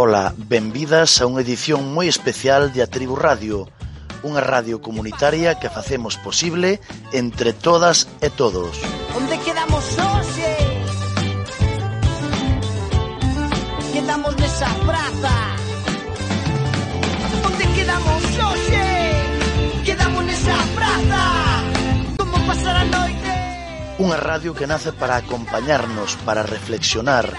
Ola, benvidas a unha edición moi especial de A Tribu Radio, unha radio comunitaria que facemos posible entre todas e todos. Onde quedamos hoxe? Quedamos nesa praza. Onde quedamos hoxe? Quedamos nesa praza. Como pasar a noite? Unha radio que nace para acompañarnos, para reflexionar,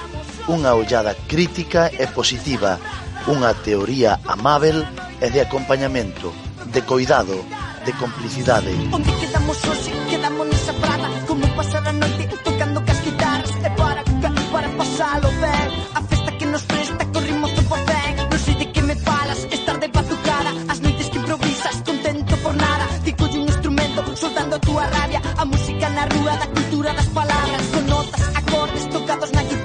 unha ollada crítica e positiva, unha teoría amável e de acompañamento, de coidado, de complicidade. Onde quedamos hoxe, quedamos nesa prada, como pasar a noite tocando cas guitarras, e para, para pasalo ben, a festa que nos presta, corrimos todo por ben, non sei de que me falas, estar de batucada, as noites que improvisas, contento por nada, dico un instrumento, soltando a túa rabia, a música na rúa da cultura das palabras, con notas, acordes tocados na guitarra,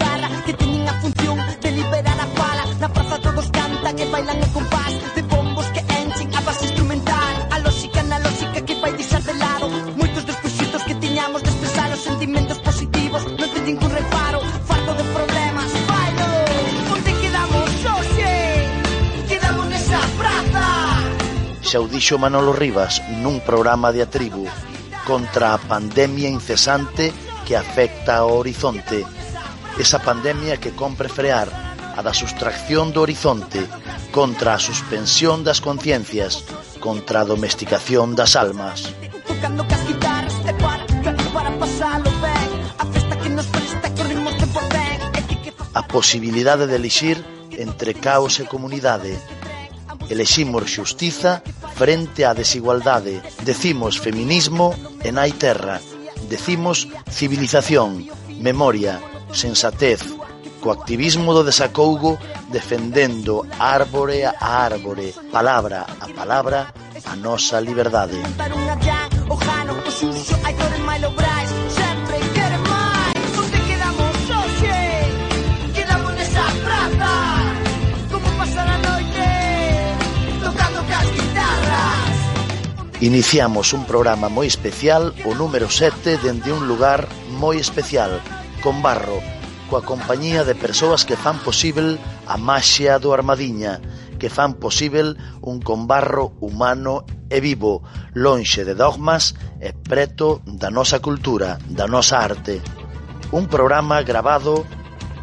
que bailan a compás de bombos que enchen a base instrumental. A lógica analóxica que vai deixar de lado. Moitos dos proxectos que tiñamos de expresar os sentimentos positivos non ten ningún reparo farto de problemas bailo. Onde quedamos hoxe quedamos nesa praza xa o dixo Manolo Rivas nun programa de Atribu contra a pandemia incesante que afecta ao horizonte. Esa pandemia que compre frear a da sustracción do horizonte, contra a suspensión das conciencias, contra a domesticación das almas. Tocando para pasalo ben, a festa que nos presta corrimos ben. A posibilidade de elixir entre caos e comunidade. Eleximos xustiza frente á desigualdade. Decimos feminismo e nai terra. Decimos civilización, memoria, sensatez, co activismo do desacougo defendendo árbore a árbore, palabra a palabra, a nosa liberdade. Iniciamos un programa moi especial, o número 7, dende un lugar moi especial, con barro, coa compañía de persoas que fan posible a maxia do Armadiña, que fan posible un combarro humano e vivo, lonxe de dogmas e preto da nosa cultura, da nosa arte. Un programa grabado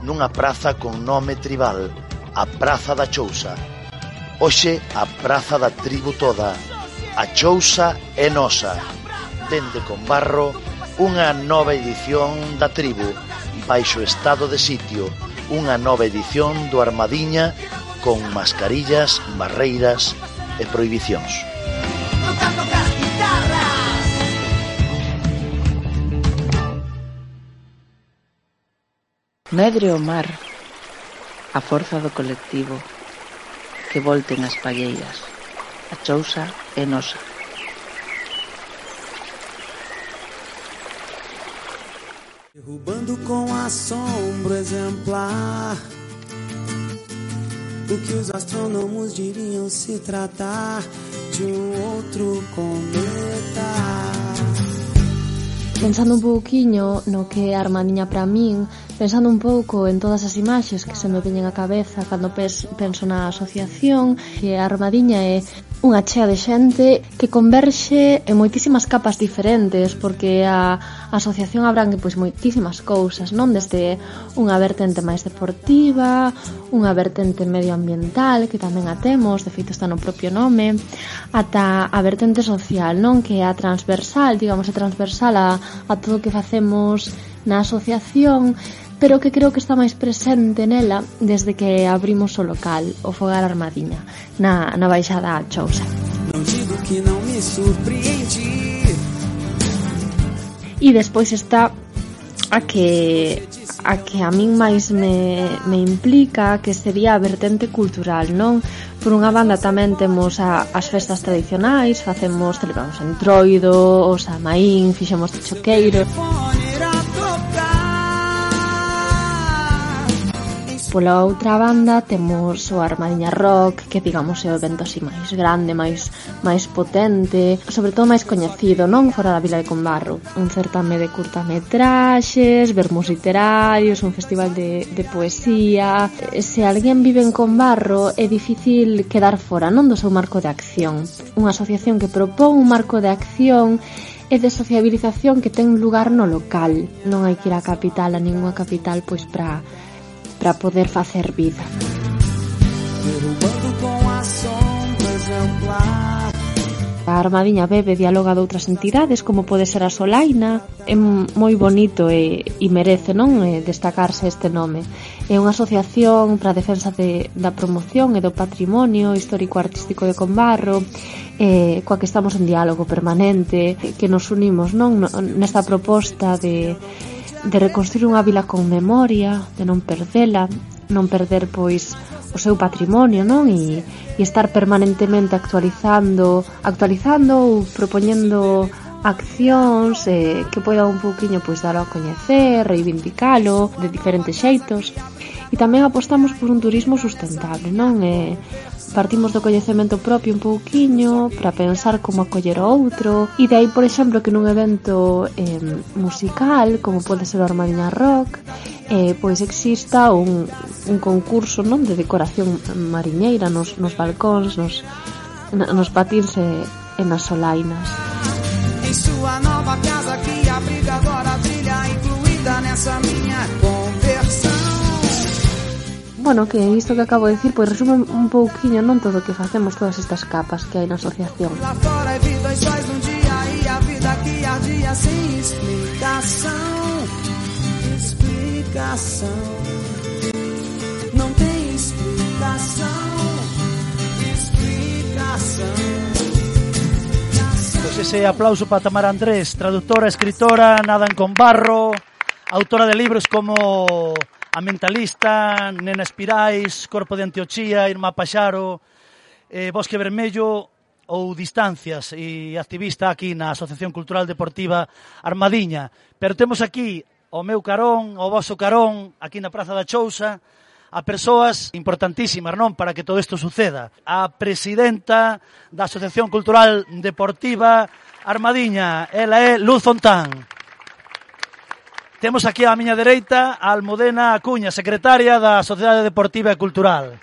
nunha praza con nome tribal, a Praza da Chousa. Hoxe a Praza da Tribu toda. A Chousa é nosa. Dende con barro, unha nova edición da tribu baixo estado de sitio unha nova edición do Armadiña con mascarillas, barreiras e prohibicións. Medre o mar, a forza do colectivo, que volten as palleiras. A chousa é nosa. O bando com assombro exemplar. O que os astrônomos diriam se tratar de um outro cometa. Pensando un pouquiño no que é a armadiña para min, pensando un pouco en todas as imaxes que se me veñen á cabeza cando penso na asociación, que a armadiña é unha chea de xente que converxe en moitísimas capas diferentes, porque a a asociación abrangue pois moitísimas cousas, non? Desde unha vertente máis deportiva, unha vertente medioambiental, que tamén a temos, de feito está no propio nome, ata a vertente social, non? Que é a transversal, digamos, a transversal a, a todo o que facemos na asociación, pero que creo que está máis presente nela desde que abrimos o local, o Fogar Armadiña, na, na Baixada Chousa. Non digo que non me surpreendi E despois está a que a que a min máis me, me implica que sería a vertente cultural, non? Por unha banda tamén temos a, as festas tradicionais, facemos, celebramos entroido, os amaín, fixemos choqueiro... pola outra banda temos o Armadiña Rock, que digamos é o evento así máis grande, máis máis potente, sobre todo máis coñecido, non fora da Vila de Combarro. Un certame de curtametraxes, vermos literarios, un festival de, de poesía. Se alguén vive en Combarro, é difícil quedar fora, non do seu marco de acción. Unha asociación que propón un marco de acción e de sociabilización que ten lugar no local. Non hai que ir á capital, a ninguna capital, pois para para poder facer vida. A Armadiña bebe dialoga de outras entidades como pode ser a Solaina é moi bonito e, e merece non e destacarse este nome é unha asociación para a defensa de, da promoción e do patrimonio histórico-artístico de Combarro eh, coa que estamos en diálogo permanente que nos unimos non nesta proposta de de reconstruir unha vila con memoria, de non perdela, non perder pois o seu patrimonio, non? E, e estar permanentemente actualizando, actualizando ou propoñendo accións eh, que poida un pouquiño pois dar a coñecer, reivindicalo de diferentes xeitos. E tamén apostamos por un turismo sustentable, non? Eh, partimos do coñecemento propio un pouquiño para pensar como acoller o outro e de aí, por exemplo, que nun evento eh, musical, como pode ser o Armadiña Rock, eh, pois exista un, un concurso non de decoración mariñeira nos, nos balcóns, nos, nos patins e, e nas solainas. E súa nova casa que abriga agora a trilha incluída nessa minha conta. Bueno, que isto que acabo de decir, pois resume un pouquiño non todo o que facemos todas estas capas que hai na asociación. Pois ese aplauso para Tamara Andrés, traductora, escritora, nadan con barro, autora de libros como A Mentalista, Nena Espirais, Corpo de Antiochía, Irma Paxaro, eh, Bosque Vermello ou Distancias e activista aquí na Asociación Cultural Deportiva Armadiña. Pero temos aquí o meu carón, o vosso carón, aquí na Praza da Chousa, a persoas importantísimas, non, para que todo isto suceda. A presidenta da Asociación Cultural Deportiva Armadiña, ela é Luz Fontán. Temos aquí á miña dereita a Almudena Acuña, secretaria da Sociedade Deportiva e Cultural.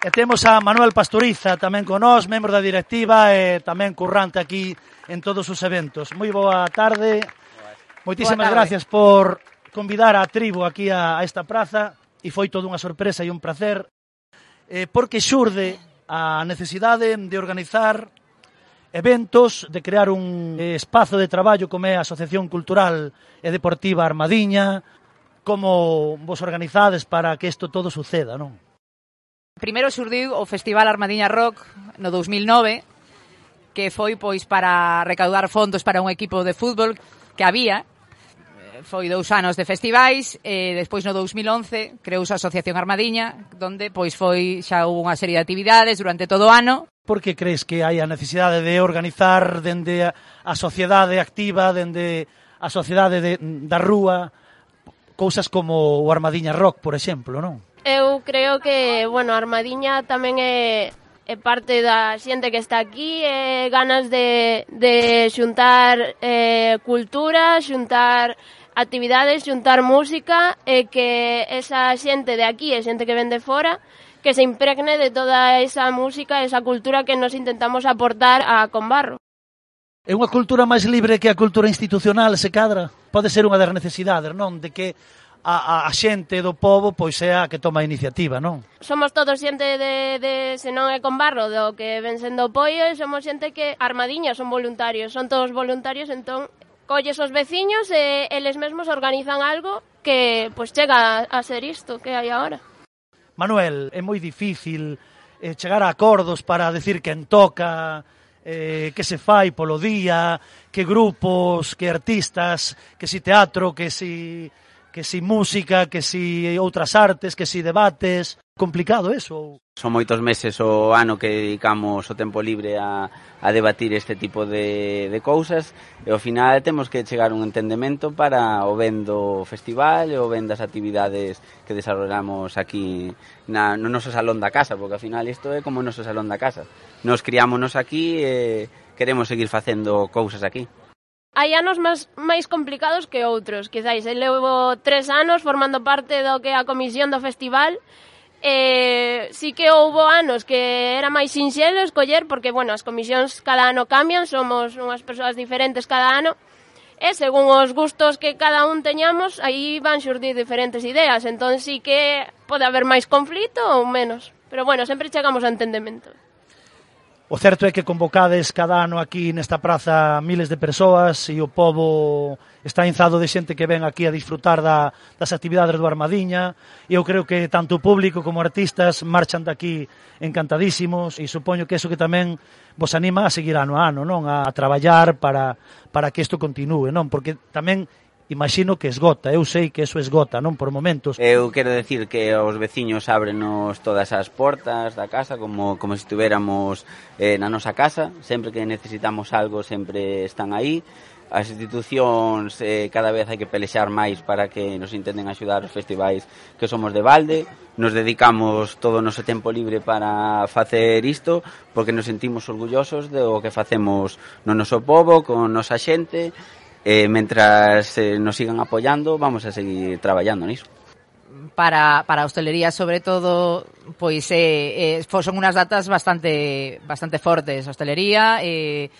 E temos a Manuel Pasturiza tamén con nós, membro da directiva e tamén currante aquí en todos os eventos. Moi boa tarde. Moitísimas boa tarde. gracias por convidar a tribu aquí a, a esta praza e foi toda unha sorpresa e un placer eh, porque xurde a necesidade de organizar eventos, de crear un espazo de traballo como é a Asociación Cultural e Deportiva Armadiña, como vos organizades para que isto todo suceda, non? Primeiro surdiu o Festival Armadiña Rock no 2009, que foi pois para recaudar fondos para un equipo de fútbol que había foi dous anos de festivais e despois no 2011 creouse a Asociación Armadiña donde pois foi xa houve unha serie de actividades durante todo o ano Por que crees que hai a necesidade de organizar dende a sociedade activa, dende a sociedade de, da rúa, cousas como o Armadiña Rock, por exemplo, non? Eu creo que, bueno, Armadiña tamén é é parte da xente que está aquí é ganas de, de xuntar eh, cultura, xuntar actividades, xuntar música e que esa xente de aquí e xente que ven de fora que se impregne de toda esa música, esa cultura que nos intentamos aportar a Conbarro. É unha cultura máis libre que a cultura institucional, se cadra? Pode ser unha das necesidades, non? De que a, a, a xente do povo pois é a que toma a iniciativa, non? Somos todos xente de, de se non é con barro do que ven sendo apoio e somos xente que armadiña son voluntarios, son todos voluntarios, entón colles os veciños e eles mesmos organizan algo que pois chega a ser isto que hai agora. Manuel, é moi difícil eh, chegar a acordos para decir quen toca, eh, que se fai polo día, que grupos, que artistas, que si teatro, que si que si música, que si outras artes, que si debates, complicado eso? Son moitos meses o ano que dedicamos o tempo libre a, a debatir este tipo de, de cousas e ao final temos que chegar a un entendemento para o ben do festival e o ben das actividades que desarrollamos aquí na, no noso salón da casa, porque ao final isto é como o noso salón da casa. Nos criámonos aquí e queremos seguir facendo cousas aquí hai anos máis, máis complicados que outros. Quizáis, levo tres anos formando parte do que é a comisión do festival. Eh, sí que houbo anos que era máis sinxelo escoller porque, bueno, as comisións cada ano cambian, somos unhas persoas diferentes cada ano. E según os gustos que cada un teñamos aí van xurdir diferentes ideas. Entón sí que pode haber máis conflito ou menos. Pero bueno, sempre chegamos a entendemento. O certo é que convocades cada ano aquí nesta praza miles de persoas e o povo está enzado de xente que ven aquí a disfrutar da, das actividades do Armadiña e eu creo que tanto o público como artistas marchan daqui encantadísimos e supoño que eso que tamén vos anima a seguir ano a ano, non? A, a traballar para, para que isto continue, non? Porque tamén imagino que esgota, eu sei que eso esgota, non por momentos. Eu quero decir que os veciños ábrenos todas as portas da casa como como se estuviéramos eh, na nosa casa, sempre que necesitamos algo sempre están aí. As institucións eh, cada vez hai que pelexar máis para que nos intenten axudar os festivais que somos de balde. Nos dedicamos todo o noso tempo libre para facer isto porque nos sentimos orgullosos do que facemos no noso povo, con nosa xente eh, mentras eh, nos sigan apoiando, vamos a seguir traballando niso. Para, para a hostelería, sobre todo, pois eh, eh, son unhas datas bastante bastante fortes. Hostelería, eh,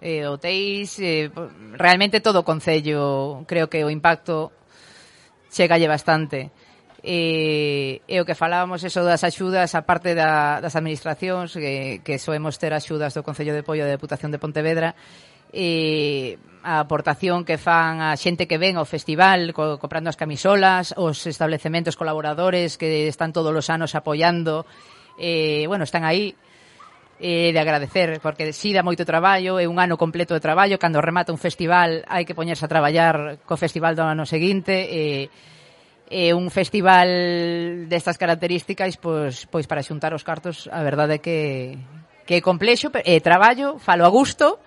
eh, hotéis, eh, realmente todo o Concello, creo que o impacto chegalle bastante. E, e o que falábamos eso das axudas a parte da, das administracións que, que soemos ter axudas do Concello de Pollo da Deputación de Pontevedra e a aportación que fan a xente que ven ao festival co, comprando as camisolas, os establecementos colaboradores que están todos os anos apoiando, eh, bueno, están aí eh, de agradecer, porque si sí dá moito traballo, é un ano completo de traballo, cando remata un festival hai que poñerse a traballar co festival do ano seguinte, e eh, e un festival destas características pois, pois para xuntar os cartos a verdade é que, que é complexo e eh, traballo, falo a gusto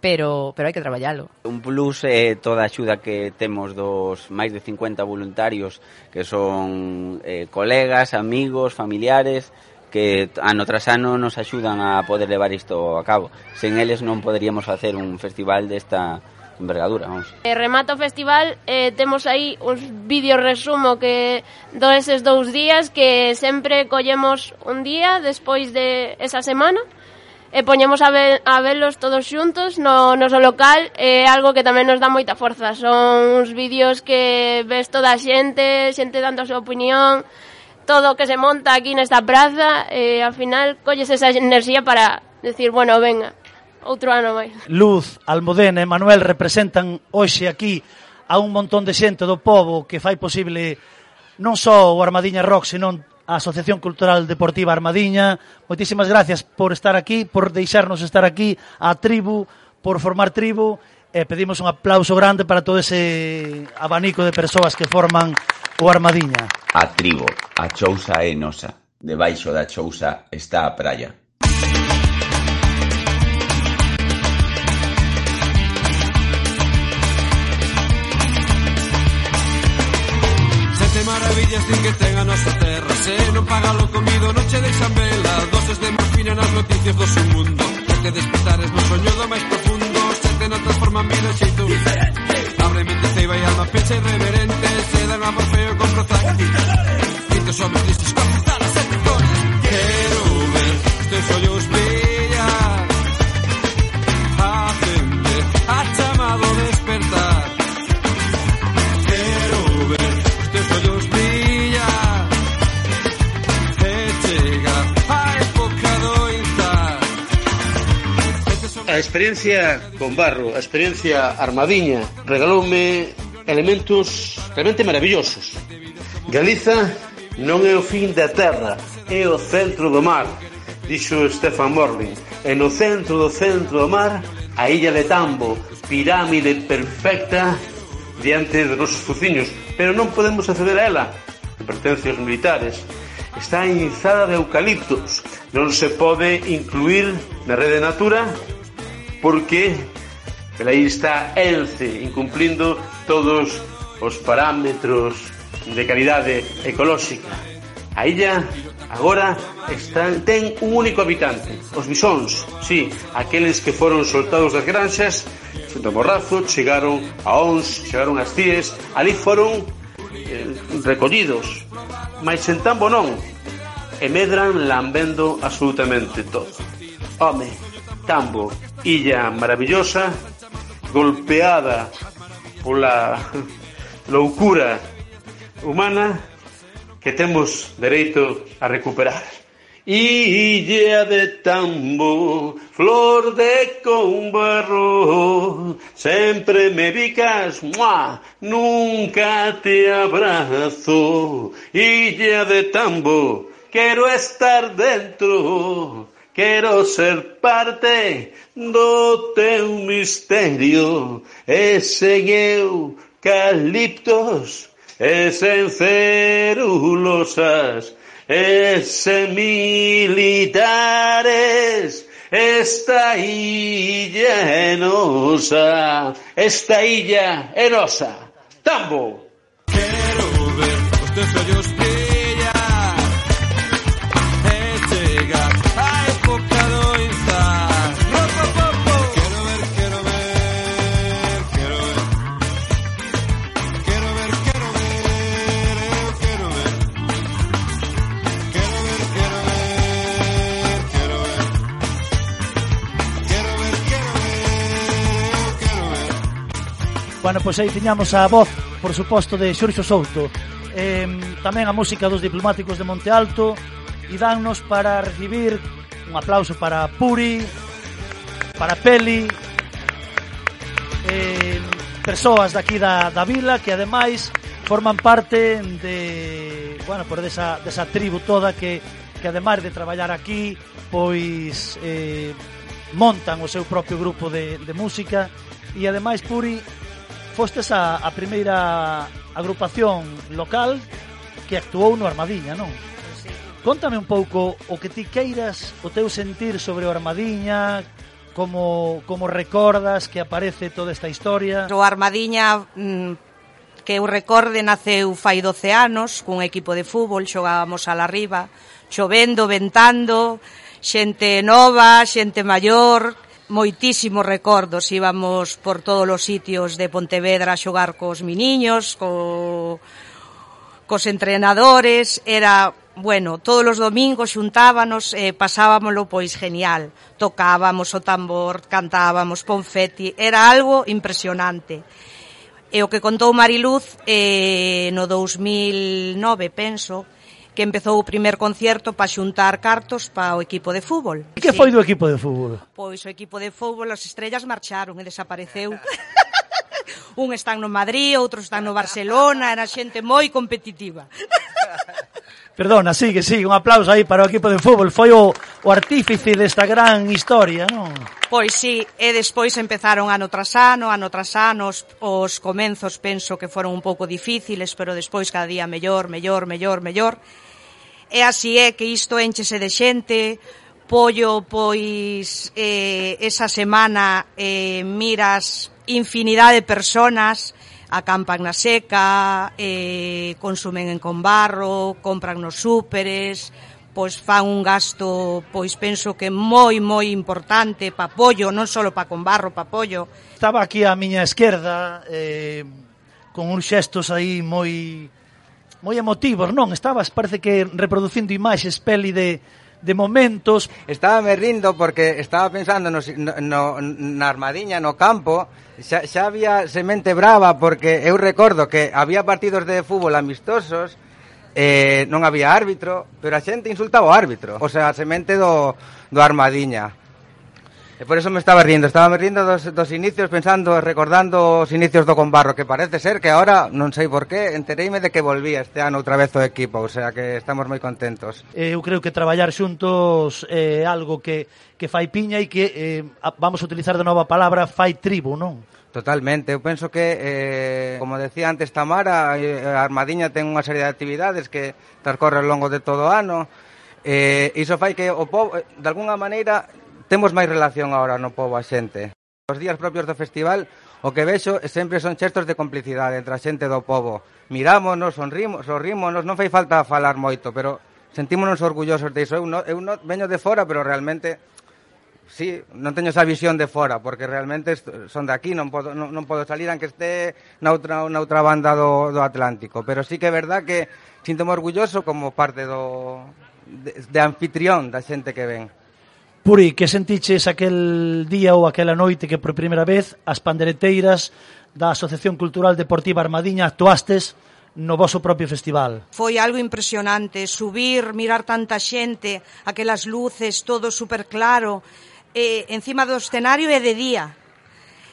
pero pero hai que traballalo. Un plus é toda a axuda que temos dos máis de 50 voluntarios que son eh, colegas, amigos, familiares que ano tras ano nos axudan a poder levar isto a cabo. Sen eles non poderíamos facer un festival desta envergadura, vamos. Eh, e remata o festival, eh, temos aí uns vídeo resumo que do eses dous días que sempre collemos un día despois de esa semana e poñemos a, ver, a velos todos xuntos no noso local é algo que tamén nos dá moita forza son uns vídeos que ves toda a xente xente dando a súa opinión todo o que se monta aquí nesta praza e ao final colles esa enerxía para decir, bueno, venga, outro ano máis. Luz, Almudena e Manuel representan hoxe aquí a un montón de xente do povo que fai posible non só o Armadiña Rock, senón a Asociación Cultural Deportiva Armadiña. Moitísimas gracias por estar aquí, por deixarnos estar aquí, a tribu, por formar tribu. E pedimos un aplauso grande para todo ese abanico de persoas que forman o Armadiña. A tribo, a chousa é nosa. Debaixo da chousa está a praia. Maravillas din que ten a nosa terra Se non paga lo comido non che deixan vela Doses de morfina nas noticias do seu mundo. Que te despertares no soño do máis profundo. Se te non transforman vida xeito diferente Abre mente, ceiba e alma pecha irreverente Se dan amor feo con prozac Quinto sobre crisis con pistolas e Quero ver os teus a experiencia con barro, a experiencia armadiña, regaloume elementos realmente maravillosos. Galiza non é o fin da terra, é o centro do mar, dixo Stefan Morlin. E no centro do centro do mar, a illa de Tambo, pirámide perfecta diante dos nosos fuciños, pero non podemos acceder a ela, que pertence aos militares. Está inzada de eucaliptos, non se pode incluir na rede natura porque aí está Ence incumplindo todos os parámetros de calidade ecolóxica. A illa agora están, ten un único habitante, os bisóns, sí, aqueles que foron soltados das granxas do Morrazo, chegaron a Ons, chegaron as Cies, ali foron eh, recollidos, mas en tambo non, e medran lambendo absolutamente todo. Home, tambo, illa maravillosa, golpeada pola loucura humana que temos dereito a recuperar. Illa de tambo, flor de combarro, sempre me bicas, ¡mua! nunca te abrazo. Illa de tambo, quero estar dentro, Quiero ser parte do teu mistério. Ese eu, caliptos, ese cerulosas, ese militares, esta illa enosa, esta illa enosa. Tambo. Bueno, pois aí tiñamos a voz, por suposto, de Xurxo Souto. Eh, tamén a música dos diplomáticos de Monte Alto e dannos para recibir un aplauso para Puri, para Peli, eh, persoas daqui da, da vila que ademais forman parte de, bueno, por desa, desa tribu toda que, que ademais de traballar aquí, pois eh, montan o seu propio grupo de, de música e ademais Puri fostes a, a primeira agrupación local que actuou no Armadiña, non? Pois Contame un pouco o que ti queiras, o teu sentir sobre o Armadiña, como, como recordas que aparece toda esta historia? O Armadiña mm, que eu recorde naceu fai 12 anos cun equipo de fútbol, xogábamos a la riba, chovendo, ventando, xente nova, xente maior, moitísimos recordos, íbamos por todos os sitios de Pontevedra a xogar cos miniños, co, cos entrenadores, era bueno, todos os domingos xuntábanos e eh, pasábamolo pois genial. Tocábamos o tambor, cantábamos ponfeti, era algo impresionante. E o que contou Mariluz eh, no 2009, penso, que empezou o primer concerto para xuntar cartos para o equipo de fútbol. E que foi do equipo de fútbol? Pois o equipo de fútbol, as estrellas marcharon e desapareceu. Un están no Madrid, outros están no Barcelona, era xente moi competitiva. Perdona, sigue, sigue, un aplauso aí para o equipo de fútbol. Foi o, o artífice desta gran historia, non? Pois sí, e despois empezaron ano tras ano, ano tras ano, os, os comenzos penso que foron un pouco difíciles, pero despois cada día mellor, mellor, mellor, mellor. E así é que isto enchese de xente, pollo, pois, eh, esa semana eh, miras infinidade de personas, acampan na seca, eh, consumen en conbarro, compran nos súperes, pois fan un gasto, pois penso que moi, moi importante pa pollo, non só pa conbarro, pa pollo. Estaba aquí a miña esquerda, eh, con uns xestos aí moi moi emotivos, non? Estabas, parece que reproducindo imaxes, peli de, de momentos. Estaba me rindo porque estaba pensando no, no, na armadiña no campo, xa, xa había semente brava porque eu recordo que había partidos de fútbol amistosos, eh, non había árbitro, pero a xente insultaba o árbitro, o sea, a semente do, do armadiña. E por eso me estaba rindo, estaba me rindo dos, dos inicios pensando, recordando os inicios do Combarro, que parece ser que ahora, non sei por qué, entereime de que volvía este ano outra vez o equipo, o sea que estamos moi contentos. Eh, eu creo que traballar xuntos é eh, algo que, que fai piña e que, eh, vamos a utilizar de nova palabra, fai tribu, non? Totalmente, eu penso que, eh, como decía antes Tamara, eh, a Armadiña ten unha serie de actividades que transcorre ao longo de todo o ano, Eh, iso fai que o povo, eh, de alguna maneira, Temos máis relación agora no povo a xente. Os días propios do festival O que vexo sempre son xestos de complicidade entre a xente do povo. Mirámonos, sonrimos, sorrímonos, non fai falta falar moito, pero sentímonos orgullosos de iso. Eu, no, eu no, veño de fora, pero realmente sí, non teño esa visión de fora, porque realmente son de aquí, non podo, non, non podo salir aunque este na outra, na outra banda do, do Atlántico. Pero sí que é verdad que sinto orgulloso como parte do, de, de anfitrión da xente que ven. Puri, que sentiches aquel día ou aquela noite que por primeira vez as pandereteiras da Asociación Cultural Deportiva Armadiña actuastes no voso propio festival? Foi algo impresionante, subir, mirar tanta xente, aquelas luces, todo super claro, e, encima do escenario e de día,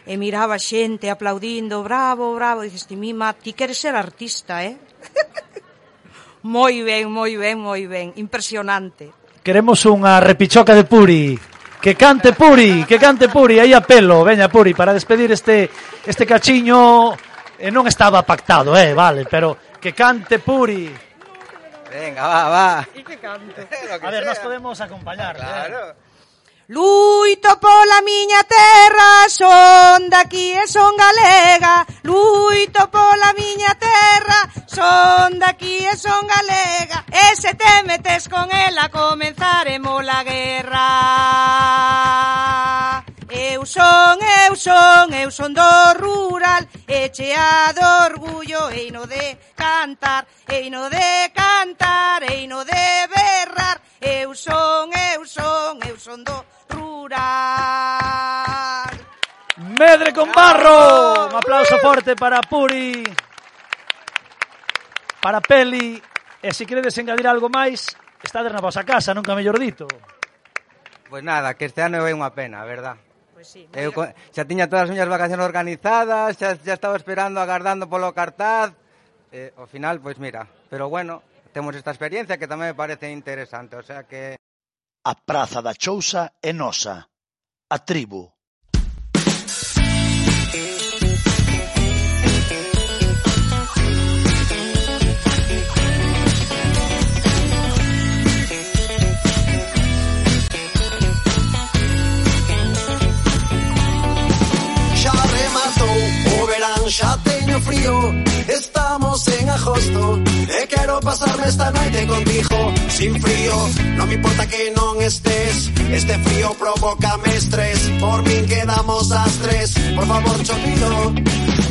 e miraba xente aplaudindo, bravo, bravo, e dices, ti mima, ti queres ser artista, eh? moi ben, moi ben, moi ben, impresionante. Queremos unha repichoca de Puri. Que cante Puri, que cante Puri, aí a pelo, veña Puri, para despedir este este cachiño e non estaba pactado, eh, vale, pero que cante Puri. Venga, va, va. E que cante. a ver, nos podemos acompañar. Claro. Eh. Luito pola miña terra, son daqui e son galega. Luito pola miña terra, son daqui e son galega. E se te metes con ela, comenzaremos la guerra. Eu son, eu son, eu son do rural E chea do orgullo, eino de cantar Eino de cantar, eino de berrar Eu son, eu son, eu son do Pura. Medre con barro. Un aplauso forte para Puri. Para Peli. E se queredes engadir algo máis, estades na vosa casa, nunca mellor dito. Pois nada, que este ano é unha pena, a verdad. Pois sí, eu co... xa tiña todas as miñas vacacións organizadas, xa, xa estaba esperando, agardando polo cartaz. Eh, ao final, pois mira, pero bueno, temos esta experiencia que tamén me parece interesante, o sea que A praza da Chousa é nosa, a tribu. Xa rematou o verán, xa teño frío En agosto. E quero pasarme esta noite contigo Sin frío, non me importa que non estés Este frío provoca estrés. Por min quedamos as tres. Por favor, chopido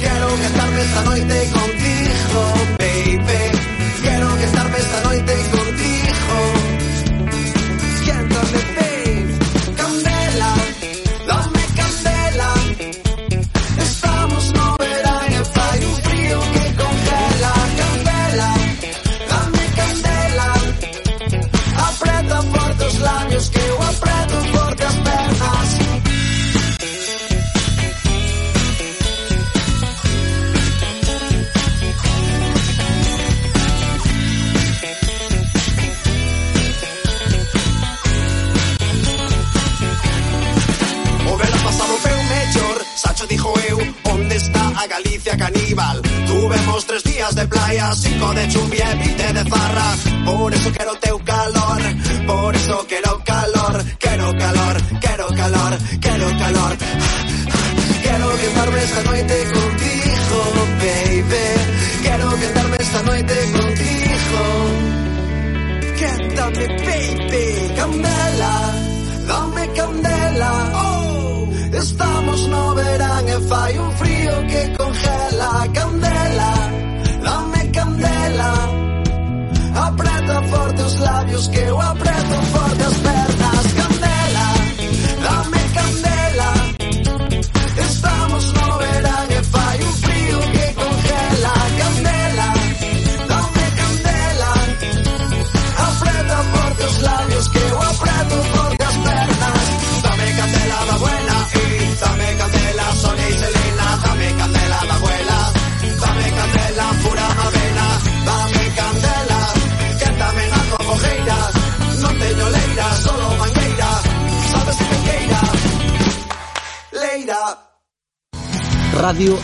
Quero que estarme esta noite contigo, baby. Quero que estarme esta noite contigo. Siéntame,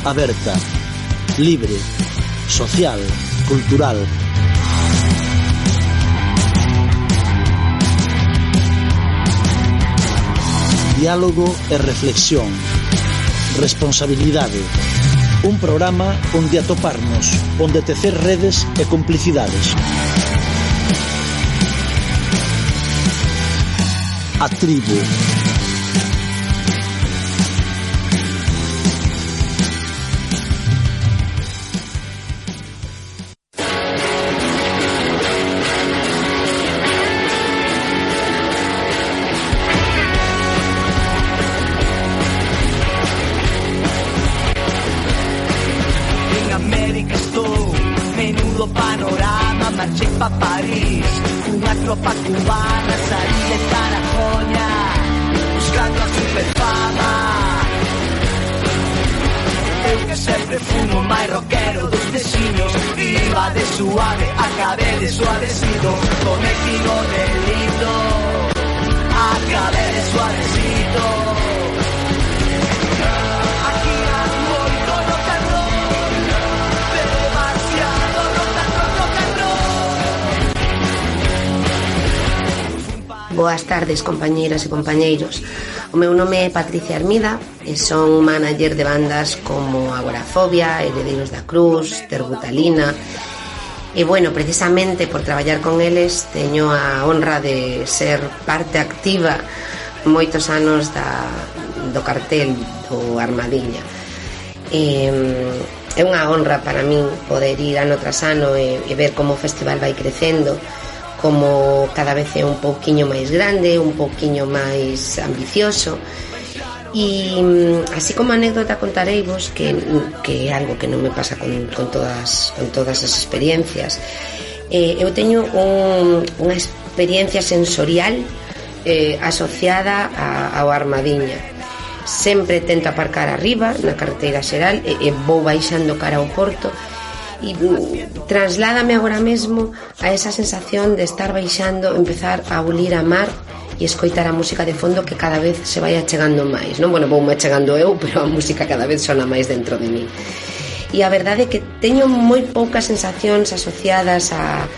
aberta, libre, social, cultural. Diálogo e reflexión. Responsabilidade. Un programa onde atoparnos, onde tecer redes e complicidades. A. rock and roll, rock and roll Boas tardes, compañeiras e compañeiros. O meu nome é Patricia Armida e son manager de bandas como Agorafobia, Heredeiros da Cruz, Terbutalina. E bueno, precisamente por traballar con eles teño a honra de ser parte activa moitos anos da, do cartel do Armadiña. E, é unha honra para min poder ir ano tras ano e, e ver como o festival vai crecendo, como cada vez é un pouquiño máis grande, un pouquiño máis ambicioso, E mm, así como anécdota contareivos que, que é algo que non me pasa con, con, todas, con todas as experiencias. Eh, eu teño un, unha experiencia sensorial eh, asociada a, ao Armadiña. Sempre tento aparcar arriba na carreteira xeral e, e vou baixando cara ao porto. E mm, trasládame agora mesmo a esa sensación de estar baixando empezar a ulir a mar e escoitar a música de fondo que cada vez se vai achegando máis non? bueno, vou me achegando eu, pero a música cada vez sona máis dentro de mí e a verdade é que teño moi poucas sensacións asociadas a,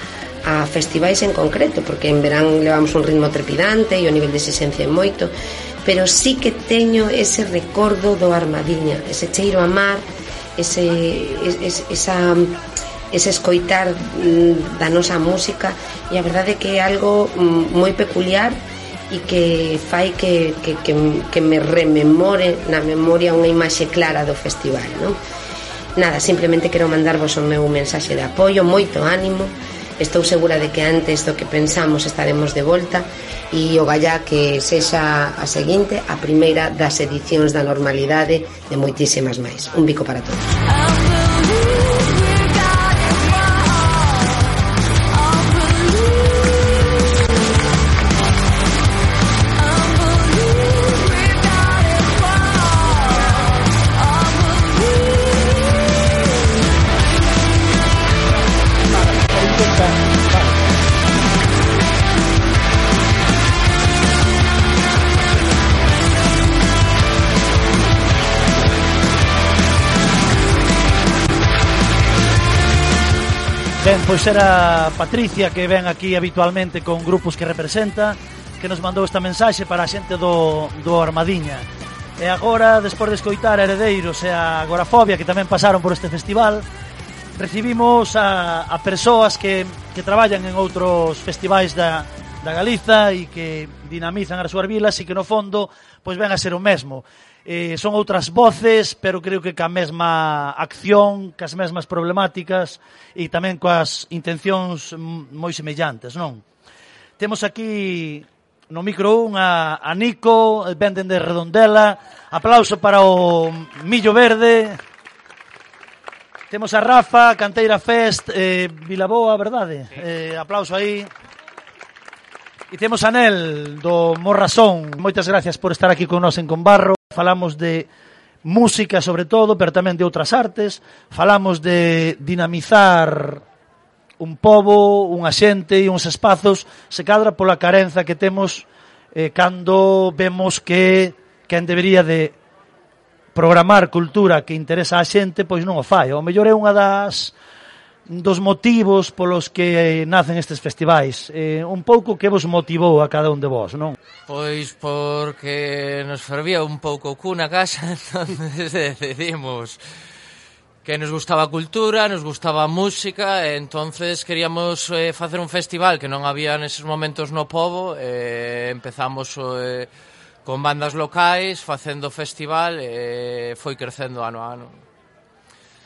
a festivais en concreto porque en verán levamos un ritmo trepidante e o nivel de exigencia é moito pero sí que teño ese recordo do Armadiña ese cheiro a mar ese, es, esa ese escoitar mm, da nosa música e a verdade é que é algo mm, moi peculiar e que fai que, que, que, que me rememore na memoria unha imaxe clara do festival non? nada, simplemente quero mandarvos o meu mensaxe de apoio moito ánimo. Estou segura de que antes do que pensamos estaremos de volta e o gallá que sexa a seguinte a primeira das edicións da normalidade de moitísimas máis. Un bico para todos. Pois era Patricia que ven aquí habitualmente con grupos que representa que nos mandou esta mensaxe para a xente do, do Armadiña. E agora, despois de escoitar a Heredeiros e a Agorafobia que tamén pasaron por este festival Recibimos a, a persoas que, que traballan en outros festivais da, da Galiza e que dinamizan as súas vilas e que no fondo pois ven a ser o mesmo eh, son outras voces, pero creo que ca mesma acción, cas mesmas problemáticas e tamén coas intencións moi semellantes, non? Temos aquí no micro un a, a Nico, venden de Redondela, aplauso para o Millo Verde, Temos a Rafa, Canteira Fest, eh, Vilaboa, verdade? Sí. Eh, aplauso aí. E temos a Nel, do Morrasón. Moitas gracias por estar aquí con nós en Conbarro falamos de música sobre todo, pero tamén de outras artes, falamos de dinamizar un pobo, unha xente e uns espazos, se cadra pola carenza que temos eh, cando vemos que quen debería de programar cultura que interesa a xente, pois non o fai. O mellor é unha das dos motivos polos que eh, nacen estes festivais. Eh, un pouco que vos motivou a cada un de vos, non? Pois porque nos fervía un pouco cuna casa, entonces decidimos que nos gustaba a cultura, nos gustaba a música, e entonces queríamos eh, facer un festival que non había neses momentos no povo, eh, empezamos eh, con bandas locais, facendo festival, e eh, foi crecendo ano a ano.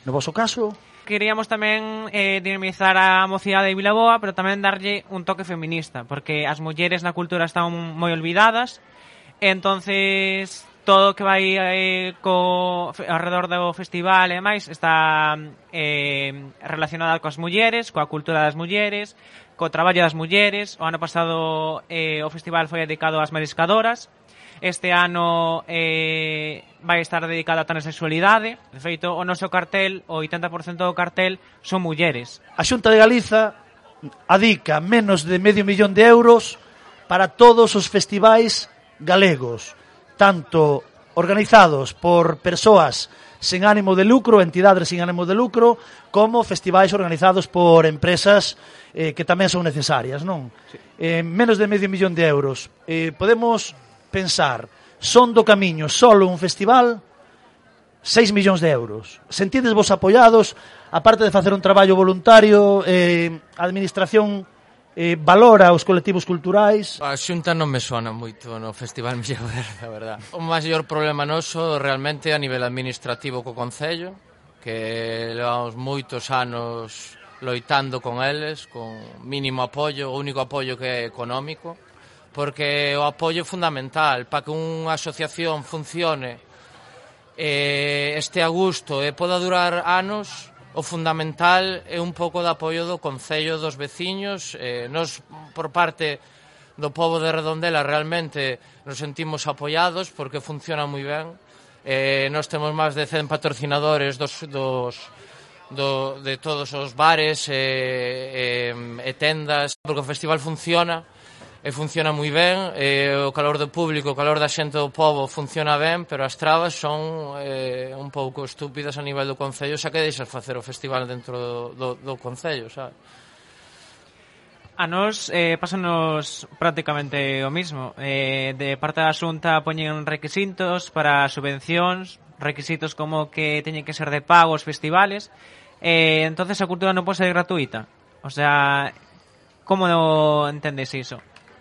No vosso caso? queríamos tamén eh, dinamizar a mocidade de Vilaboa, pero tamén darlle un toque feminista, porque as mulleres na cultura están moi olvidadas, entonces todo o que vai eh, co, alrededor do festival e máis está eh, relacionada coas mulleres, coa cultura das mulleres, co traballo das mulleres. O ano pasado eh, o festival foi dedicado ás mariscadoras, Este ano eh, vai estar dedicada a transexualidade. De feito, o noso cartel, o 80% do cartel, son mulleres. A Xunta de Galiza adica menos de medio millón de euros para todos os festivais galegos, tanto organizados por persoas sen ánimo de lucro, entidades sen ánimo de lucro, como festivais organizados por empresas eh, que tamén son necesarias, non? Sí. Eh, menos de medio millón de euros. Eh, podemos pensar son do camiño solo un festival 6 millóns de euros. Sentides vos apoiados, aparte de facer un traballo voluntario, eh, a administración eh, valora os colectivos culturais? A xunta non me sona moito no Festival Milla Verde, a verdad. O maior problema noso realmente a nivel administrativo co Concello, que levamos moitos anos loitando con eles, con mínimo apoio, o único apoio que é económico, porque o apoio é fundamental. Para que unha asociación funcione eh, este a gusto e poda durar anos o fundamental é un pouco de apoio do Concello dos veciños. Eh, nos por parte do povo de Redondela realmente nos sentimos apoiados porque funciona moi ben. Eh, nos temos máis de 100 patrocinadores dos, dos, do, de todos os bares e eh, eh, e tendas porque o festival funciona e funciona moi ben, e o calor do público, o calor da xente do povo funciona ben, pero as trabas son eh, un pouco estúpidas a nivel do Concello, xa que deixas facer o festival dentro do, do, do Concello, xa. A nos eh, pásanos prácticamente o mismo. Eh, de parte da Xunta poñen requisitos para subvencións, requisitos como que teñen que ser de pago os festivales, eh, entonces a cultura non pode ser gratuita. O sea, como no entendes iso?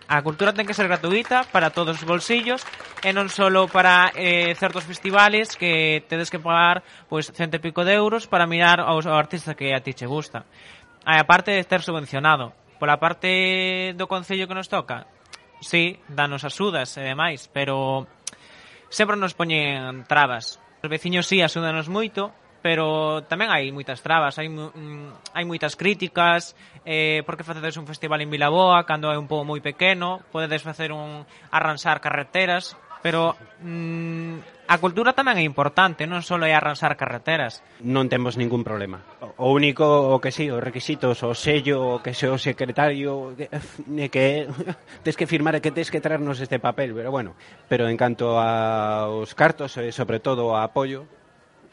A cultura ten que ser gratuita para todos os bolsillos e non só para eh, certos festivales que tedes que pagar pois cento e pico de euros para mirar aos, ao artista que a ti che gusta. Aí, a parte de estar subvencionado. Pola parte do Concello que nos toca, sí, danos axudas e demais, pero sempre nos poñen trabas. Os veciños sí, axúdanos moito, pero tamén hai moitas trabas, hai, mm, hai moitas críticas, eh, porque facedes un festival en Vilaboa, cando é un pobo moi pequeno, podedes facer un arranxar carreteras, pero mm, a cultura tamén é importante, non só é arranxar carreteras. Non temos ningún problema. O único o que si, sí, os requisitos, o sello, o que se o secretario de que eh, tes que firmar e que tes que traernos este papel, pero bueno, pero en canto aos cartos e sobre todo a apoio,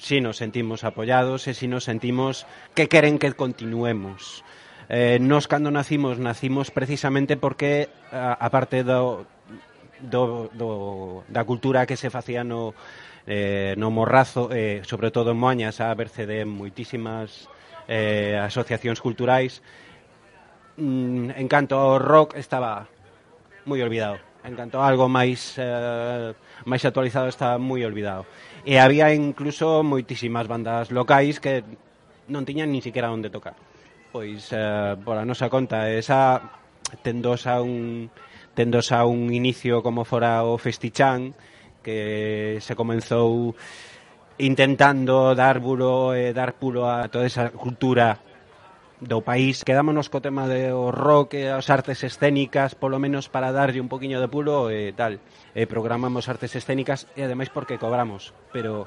si nos sentimos apoyados e si nos sentimos que queren que continuemos. Eh, nos cando nacimos, nacimos precisamente porque, eh, a, parte do, do, do, da cultura que se facía no, eh, no Morrazo, eh, sobre todo en Moañas, a verse de moitísimas eh, asociacións culturais, mm, en canto ao rock estaba moi olvidado. En canto a algo máis eh, máis actualizado estaba moi olvidado. E había incluso moitísimas bandas locais que non tiñan nin siquiera onde tocar. Pois, eh, por a nosa conta, esa tendosa un tendosa un inicio como fora o Festichán, que se comenzou intentando dar buro e dar pulo a toda esa cultura do país. Quedámonos co tema de o rock e as artes escénicas, polo menos para darlle un poquinho de pulo e tal. E programamos artes escénicas e ademais porque cobramos, pero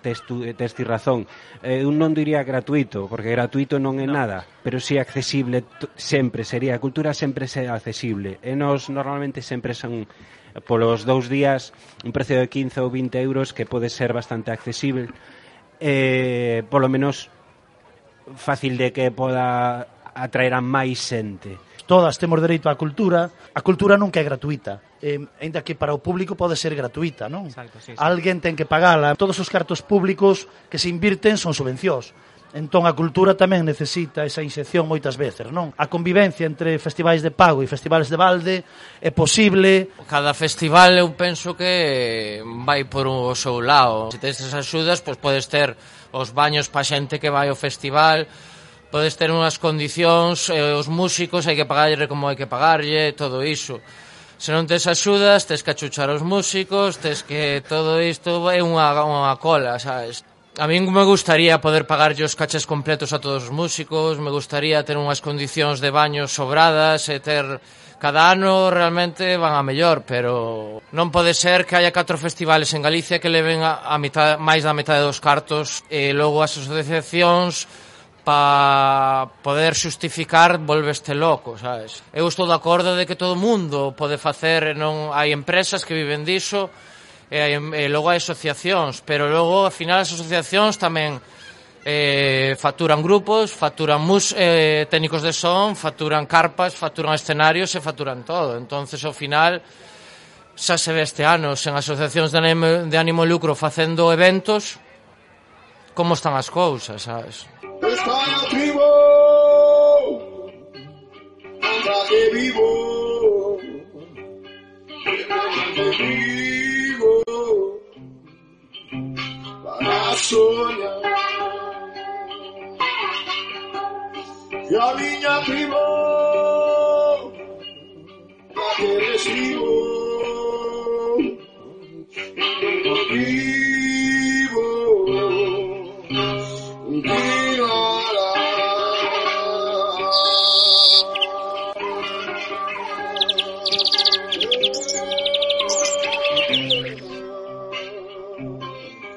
tes, tu, tes ti razón. Eh, un non diría gratuito, porque gratuito non é no. nada, pero si sí accesible sempre sería. A cultura sempre é accesible. E nos normalmente sempre son polos dous días un precio de 15 ou 20 euros que pode ser bastante accesible. Eh, polo menos fácil de que poda atraer a máis xente. Todas temos dereito á cultura. A cultura nunca é gratuita. Eh, ainda que para o público pode ser gratuita, non? Exacto, sí, sí. Alguén ten que pagala. Todos os cartos públicos que se invirten son subvencións. Entón a cultura tamén necesita esa inxección moitas veces, non? A convivencia entre festivais de pago e festivales de balde é posible. Cada festival eu penso que vai por o seu lado. Se tens esas axudas, pois podes ter os baños pa xente que vai ao festival, podes ter unhas condicións, eh, os músicos hai que pagarlle como hai que pagarlle, todo iso. Se non tes axudas, tes que achuchar os músicos, tes que todo isto é unha, unha cola, sabes? A min me gustaría poder pagarlle os caches completos a todos os músicos, me gustaría ter unhas condicións de baños sobradas e ter Cada ano realmente van a mellor, pero non pode ser que haya catro festivales en Galicia que leven a, a mitad, máis da metade dos cartos e logo as asociacións pa poder xustificar volveste loco, sabes? Eu estou de acordo de que todo mundo pode facer, non hai empresas que viven diso, e, hai, e logo hai asociacións, pero logo, ao final, as asociacións tamén eh, facturan grupos, facturan mus, eh, técnicos de son, facturan carpas, facturan escenarios e facturan todo. Entonces, ao final, xa se ve este ano, sen asociacións de ánimo, de ánimo lucro facendo eventos, como están as cousas, sabes? Está a anda que vivo, que vivo, para soñar. e a minha primo que recibo.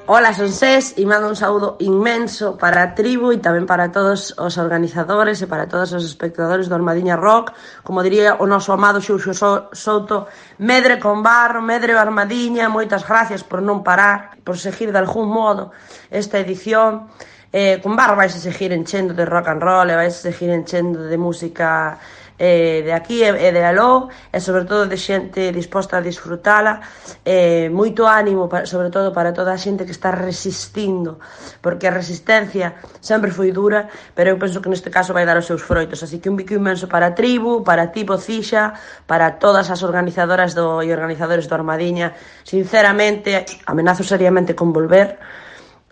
Ola son Sés, e mando un saúdo inmenso para a tribu e tamén para todos os organizadores e para todos os espectadores do Armadiña Rock. Como diría o noso amado Xuxo Souto, medre con barro, medre o Armadiña, moitas gracias por non parar, por seguir de algún modo esta edición. Eh, con barro vais a seguir enchendo de rock and roll e vais a seguir enchendo de música eh, de aquí e, e de aló e sobre todo de xente disposta a disfrutala. Eh, moito ánimo para, sobre todo para toda a xente que está resistindo porque a resistencia sempre foi dura pero eu penso que neste caso vai dar os seus froitos. Así que un bico inmenso para a tribu para ti Cixa para todas as organizadoras do, e organizadores do Armadiña. Sinceramente amenazo seriamente con volver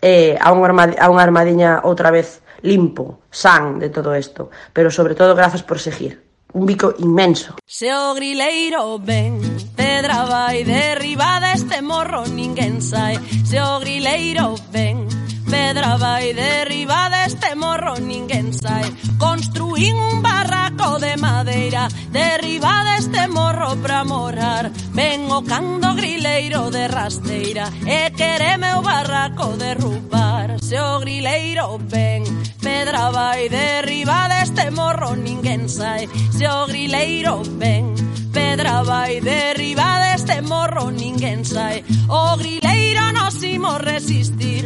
eh, a, un a unha armadiña outra vez limpo, san de todo isto, pero sobre todo grazas por seguir un bico inmenso. Se o grileiro ven, pedra vai derribada este morro ninguén sai. Se o grileiro ven, pedra vai derriba deste morro ninguén sai construín un barraco de madeira derriba deste morro pra morar vengo oh cando grileiro de rasteira e quereme o barraco derrubar. Se o grileiro ven pedra vai derriba deste morro ninguén sai se o grileiro ven pedra vai derriba deste morro ninguén sai o grileiro nos imos resistir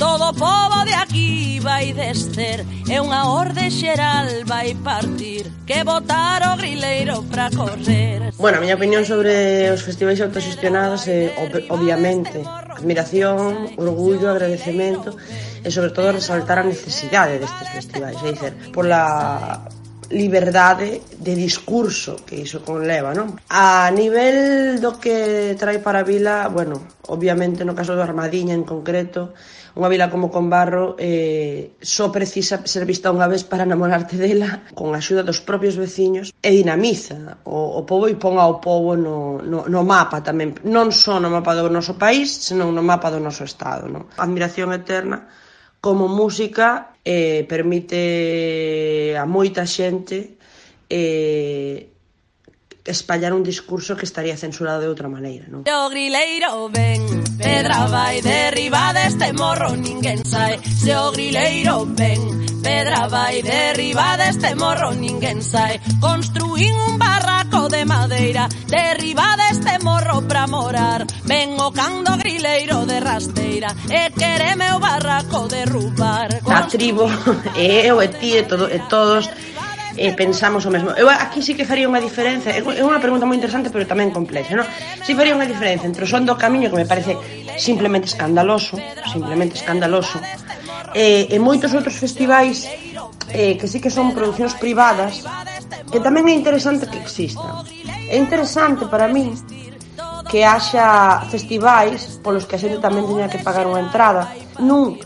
todo o povo de aquí vai descer. E unha orde xeral vai partir que botar o grileiro para correr. Bueno, a miña opinión sobre os festivais autoxestionados é obviamente admiración, orgullo, agradecemento e sobre todo resaltar a necesidade destes festivais, é dicer, pola liberdade de discurso que iso conleva, non? A nivel do que trai para a vila, bueno, obviamente no caso do Armadiña en concreto, unha vila como Conbarro eh, só precisa ser vista unha vez para namorarte dela con a axuda dos propios veciños e dinamiza o, o povo e pon ao povo no, no, no mapa tamén non só no mapa do noso país senón no mapa do noso estado non? admiración eterna como música eh, permite a moita xente eh, espallar un discurso que estaría censurado de outra maneira, non? O grileiro ven, pedra vai derriba deste morro ninguén sai. Se o grileiro ven, pedra vai derriba deste morro ninguén sai. Construín un barraco de madeira, derriba deste morro pra morar. Ven o cando grileiro de rasteira, e quereme o barraco derrubar. A tribo, e eu, e ti, e, todo, e todos, eh, pensamos o mesmo. Eu aquí sí que faría unha diferenza, é unha pregunta moi interesante, pero tamén complexa, non? Si sí faría unha diferenza entre o son do camiño que me parece simplemente escandaloso, simplemente escandaloso, eh, e moitos outros festivais eh, que sí que son producións privadas que tamén é interesante que existan. É interesante para mí que haxa festivais polos que a xente tamén teña que pagar unha entrada. nun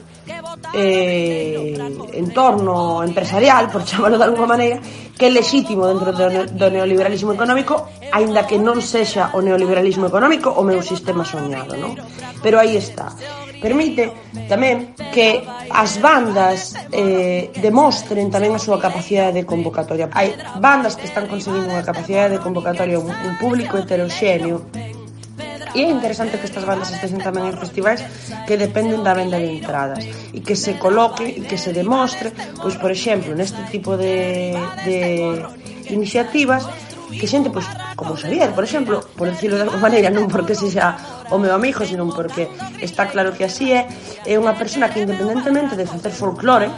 eh, entorno empresarial, por chamarlo de alguma maneira, que é lexítimo dentro do, ne do neoliberalismo económico, aínda que non sexa o neoliberalismo económico o meu sistema soñado, non? Pero aí está. Permite tamén que as bandas eh, demostren tamén a súa capacidade de convocatoria. Hai bandas que están conseguindo unha capacidade de convocatoria un, un público heteroxéneo E é interesante que estas bandas estén tamén en festivais que dependen da venda de entradas e que se coloque e que se demostre, pois por exemplo, neste tipo de, de iniciativas que xente, pois, como Xavier, por exemplo, por decirlo de alguma maneira, non porque se xa o meu amigo, senón porque está claro que así é, é unha persona que independentemente de facer folclore,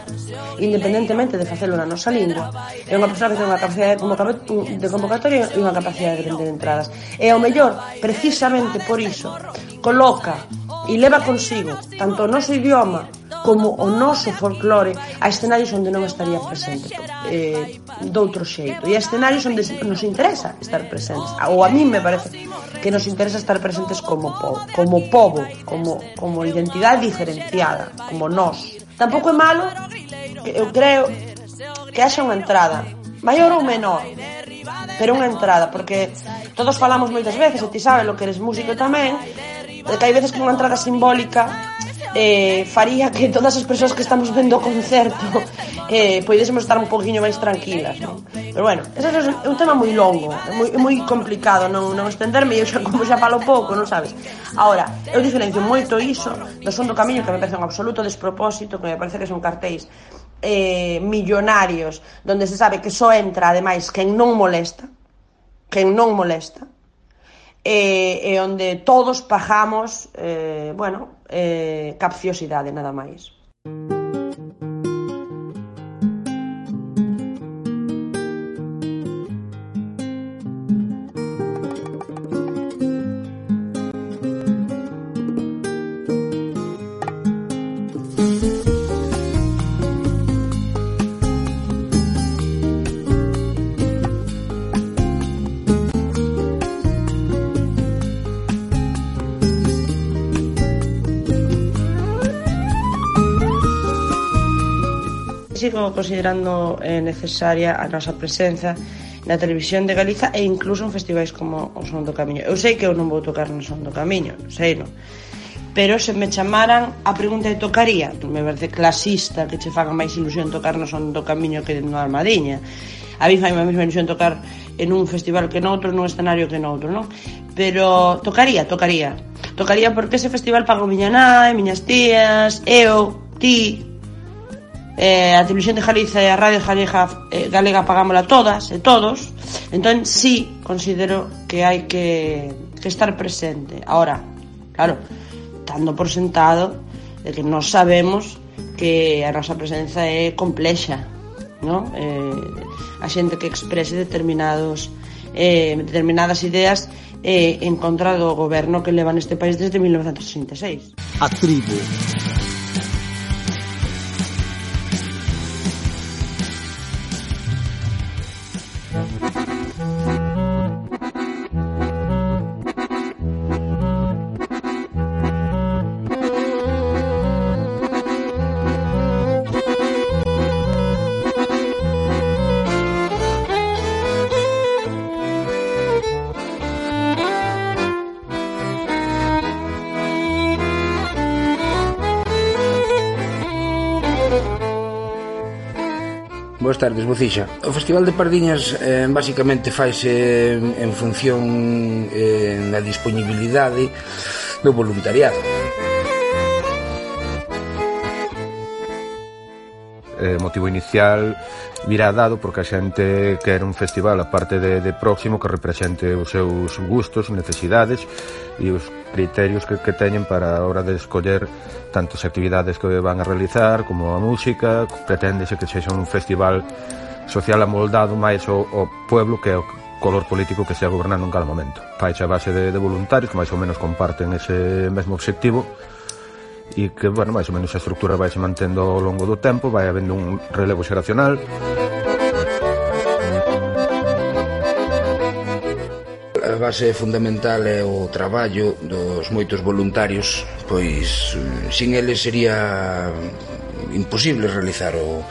independentemente de facelo na nosa lingua, é unha persona que ten unha capacidade de, convocatoria, de convocatoria e unha capacidade de vender entradas. E ao mellor, precisamente por iso, coloca e leva consigo tanto o noso idioma como o noso folclore a escenarios onde non estaría presente eh, doutro xeito e a escenarios onde nos interesa estar presentes ou a mí me parece que nos interesa estar presentes como povo, como povo, como, como identidade diferenciada, como nós. Tampouco é malo, eu creo, que haxa unha entrada, maior ou menor, pero unha entrada, porque todos falamos moitas veces, e ti sabes lo que eres músico tamén, que hai veces que unha entrada simbólica eh, faría que todas as persoas que estamos vendo o concerto eh, poidésemos estar un poquinho máis tranquilas non? pero bueno, ese é un tema moi longo é moi, é moi complicado non, non extenderme eu xa, como xa falo pouco, non sabes ahora, eu diferencio moito iso do son do camiño que me parece un absoluto despropósito que me parece que son cartéis eh, millonarios donde se sabe que só entra ademais quen non molesta quen non molesta e, e onde todos pagamos eh, bueno, eh, capciosidade, nada máis. Música sigo considerando eh, necesaria a nosa presenza na televisión de Galiza e incluso en festivais como o Son do Camiño. Eu sei que eu non vou tocar no Son do Camiño, sei non. Pero se me chamaran a pregunta de tocaría, me parece clasista que che faga máis ilusión tocar no Son do Camiño que no Armadiña. A mí fai máis ilusión tocar en un festival que noutro, nun escenario que noutro, non? Pero tocaría, tocaría. Tocaría porque ese festival pago miña nai, miñas tías, eu, ti, eh, a Televisión de Galiza e a Radio Galega, eh, Galega pagámola todas e todos, entón sí considero que hai que, que estar presente. Ahora, claro, dando por sentado de que nós sabemos que a nosa presenza é complexa, no? Eh, a xente que exprese determinados eh, determinadas ideas eh, en contra do goberno que leva neste país desde 1966. A tribu Boas tardes, Bocixa. O Festival de Pardiñas eh, basicamente faise en, función eh, da disponibilidade do voluntariado. eh, motivo inicial virá dado porque a xente quer un festival aparte de, de próximo que represente os seus gustos, necesidades e os criterios que, que teñen para a hora de escoller tantas actividades que van a realizar como a música, preténdese que sexa un festival social amoldado máis ao, ao pueblo que é o color político que sea gobernando en cada momento. Faixa a base de, de voluntarios que máis ou menos comparten ese mesmo obxectivo e que, bueno, máis ou menos a estructura vai se mantendo ao longo do tempo, vai habendo un relevo xeracional. base fundamental é o traballo dos moitos voluntarios, pois mm, sin eles sería imposible realizar o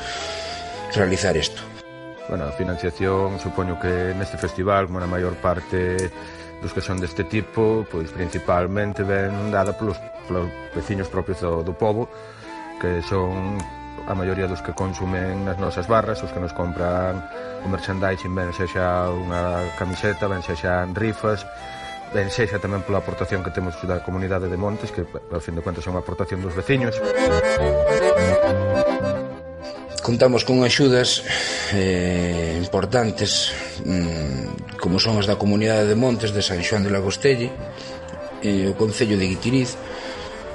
realizar isto. Bueno, a financiación supoño que neste festival, como na maior parte dos que son deste tipo, pois principalmente ven dada polos, polos veciños propios do, do povo, que son a maioría dos que consumen nas nosas barras, os que nos compran o merchandising, ben sexa unha camiseta, ben sexa rifas, ben sexa tamén pola aportación que temos da comunidade de Montes, que ao fin de contas é unha aportación dos veciños. Contamos con axudas eh, importantes mm, como son as da comunidade de Montes de San Xoán de Lagostelle eh, o Concello de Guitiriz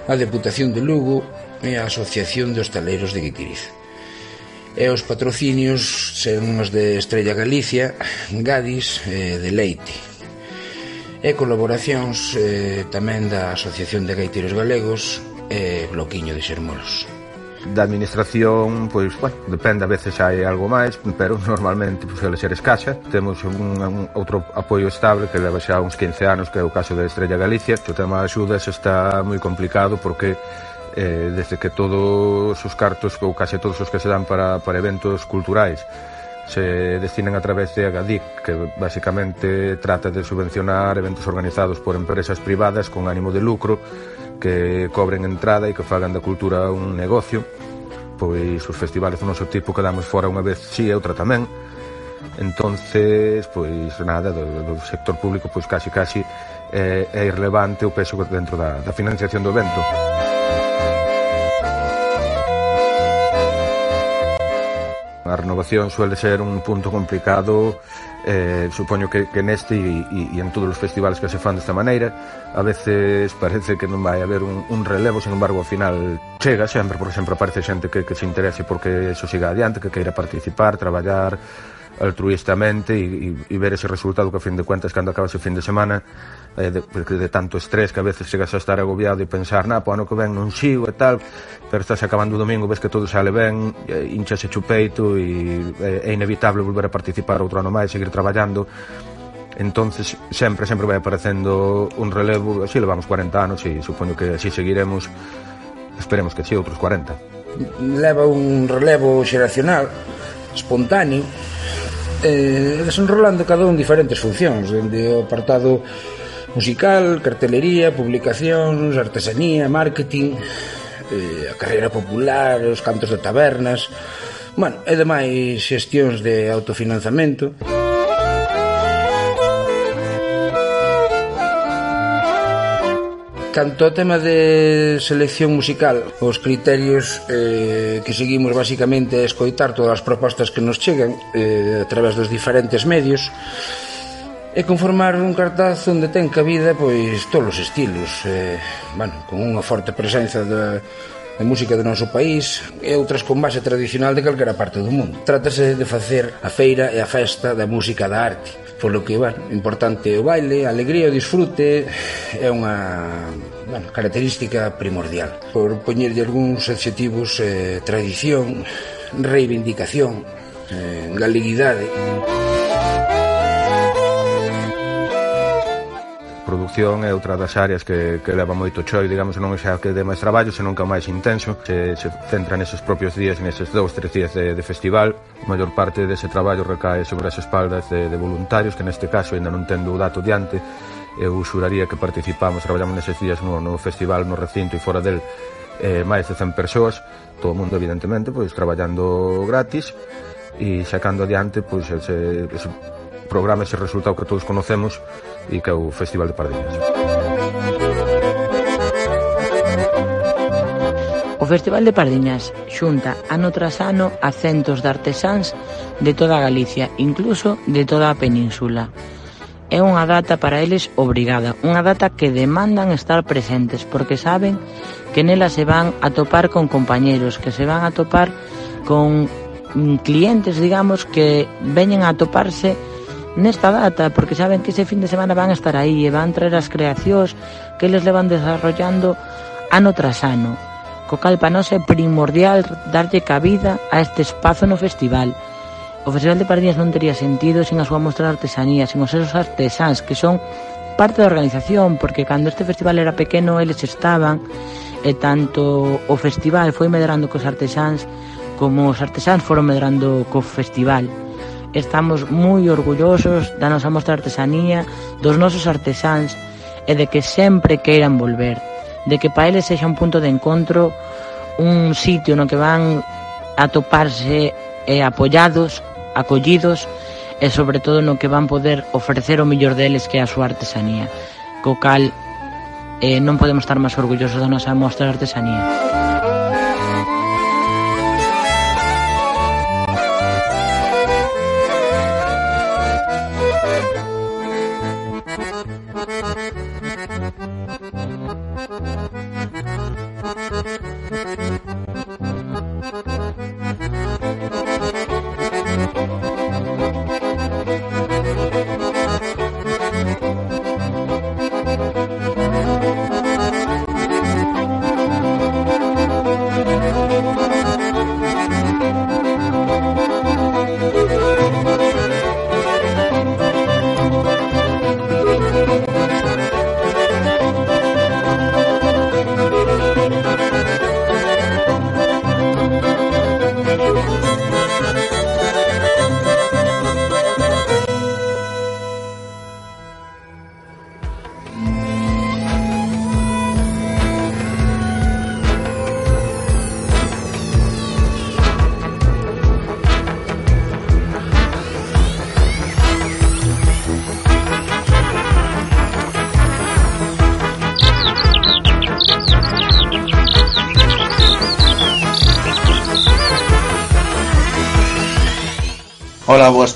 a Deputación de Lugo e a Asociación de Hostaleiros de Guitiriz. E os patrocinios son os de Estrella Galicia, Gadis e de Leite. E colaboracións eh, tamén da Asociación de Gaiteiros Galegos e Bloquiño de Xermolos da administración, pois, bueno, depende, a veces hai algo máis, pero normalmente pois, suele ser escasa. Temos un, un outro apoio estable que leva xa uns 15 anos, que é o caso da Estrella Galicia. O tema de axudas está moi complicado porque eh, desde que todos os cartos ou case todos os que se dan para, para eventos culturais se destinan a través de Agadic, que basicamente trata de subvencionar eventos organizados por empresas privadas con ánimo de lucro que cobren entrada e que fagan da cultura un negocio pois os festivales do noso tipo que damos fora unha vez si e outra tamén. Entonces pois nada do, do sector público pois casi casi é, é irrelevante o peso dentro da, da financiación do evento. A renovación suele ser un punto complicado eh, supoño que, que neste e, e en todos os festivales que se fan desta maneira. A veces parece que non vai haber un, un relevo, sin embargo ao final chega sempre, por exemplo aparece xente que, que se interese porque eso siga adiante, que queira participar, traballar altruistamente e, e, e ver ese resultado que a fin de cuentas cando acaba ese fin de semana eh, de, porque de tanto estrés que a veces chegas a estar agobiado e pensar, na, po ano que ven non sigo e tal, pero estás acabando o domingo, ves que todo sale ben, eh, hinchase chupeito e eh, é inevitable volver a participar outro ano máis, seguir traballando, entonces sempre, sempre vai aparecendo un relevo, así levamos 40 anos e supoño que así seguiremos, esperemos que sí, outros 40. Leva un relevo xeracional, espontáneo, eh, desenrolando cada un diferentes funcións, dende o apartado musical, cartelería, publicacións, artesanía, marketing, eh, a carreira popular, os cantos de tabernas, bueno, e demais xestións de autofinanciamento. Canto ao tema de selección musical, os criterios eh, que seguimos basicamente é escoitar todas as propostas que nos chegan eh, a través dos diferentes medios, e conformar un cartaz onde ten cabida pois todos os estilos, eh, bueno, con unha forte presenza da, de música do noso país e outras con base tradicional de calquera parte do mundo. Trátase de facer a feira e a festa da música da arte, polo que, bueno, importante o baile, a alegría, o disfrute, é unha bueno, característica primordial. Por poñerlle algúns adxetivos, eh, tradición, reivindicación, eh, galeguidade... produción é outra das áreas que, que leva moito choi, digamos, non xa que de máis traballo, senón que é máis intenso, se, se centra neses propios días, neses dous, tres días de, de festival. A maior parte dese traballo recae sobre as espaldas de, de voluntarios, que neste caso ainda non tendo o dato diante, eu xuraría que participamos, traballamos neses días no, no festival, no recinto e fora del eh, máis de 100 persoas, todo o mundo evidentemente, pois traballando gratis. E sacando adiante pois ese, ese programa ese resultado que todos conocemos e que é o Festival de Pardiñas. O Festival de Pardiñas xunta ano tras ano a centos de artesáns de toda Galicia, incluso de toda a península. É unha data para eles obrigada, unha data que demandan estar presentes porque saben que nela se van a topar con compañeros, que se van a topar con mm, clientes, digamos, que veñen a toparse nesta data porque saben que ese fin de semana van a estar aí e van traer as creacións que eles levan desarrollando ano tras ano. Co cal para nós é primordial darlle cabida a este espazo no festival. O Festival de Pardiñas non tería sentido sen a súa mostra de artesanía, sen os seus artesáns que son parte da organización porque cando este festival era pequeno eles estaban e tanto o festival foi medrando cos artesáns como os artesáns foron medrando co festival. Estamos moi orgullosos da nosa mostra de artesanía, dos nosos artesáns e de que sempre queiran volver, de que para eles sexa un punto de encontro, un sitio no que van a toparse e apoyados, acollidos e sobre todo no que van poder ofrecer o mellor deles que é a súa artesanía. Co cal eh, non podemos estar máis orgullosos da nosa mostra de artesanía.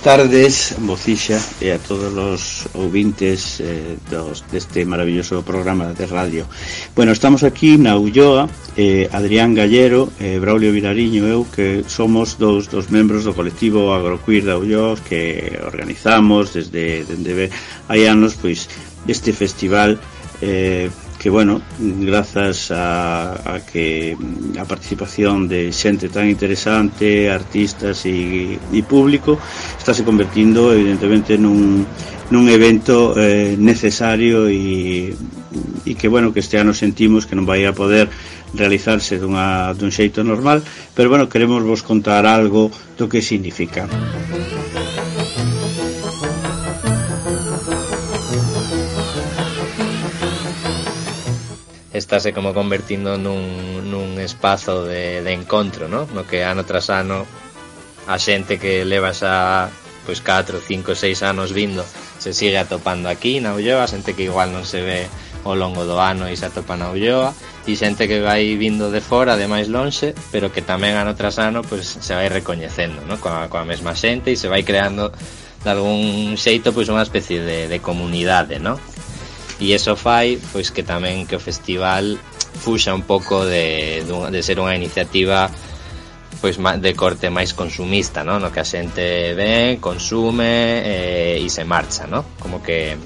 Tardes, Mocixa e a todos os ouvintes eh, dos, deste maravilloso programa de radio. Bueno, estamos aquí na Ulloa, eh, Adrián Gallero eh, Braulio Vilariño eu, que somos dous dos membros do colectivo Agroqueer da Ulloa que organizamos desde, desde hai anos pois este festival eh, que bueno, grazas a, a que a participación de xente tan interesante, artistas e, e público, estáse convertindo evidentemente nun, nun evento eh, necesario e, e que bueno, que este ano sentimos que non vai a poder realizarse dunha, dun xeito normal, pero bueno, queremos vos contar algo do que significa. Música estáse como convertindo nun, nun espazo de, de encontro, no? no que ano tras ano a xente que leva xa pois 4, 5, 6 anos vindo se sigue atopando aquí na Ulloa, xente que igual non se ve ao longo do ano e se atopa na Ulloa e xente que vai vindo de fora, de máis lonxe, pero que tamén ano tras ano pois, se vai recoñecendo no? coa, coa mesma xente e se vai creando de algún xeito pois unha especie de, de comunidade, non? E iso fai pois que tamén que o festival fuxa un pouco de, de ser unha iniciativa pois de corte máis consumista, non? No que a xente ven, consume eh, e se marcha, non? Como que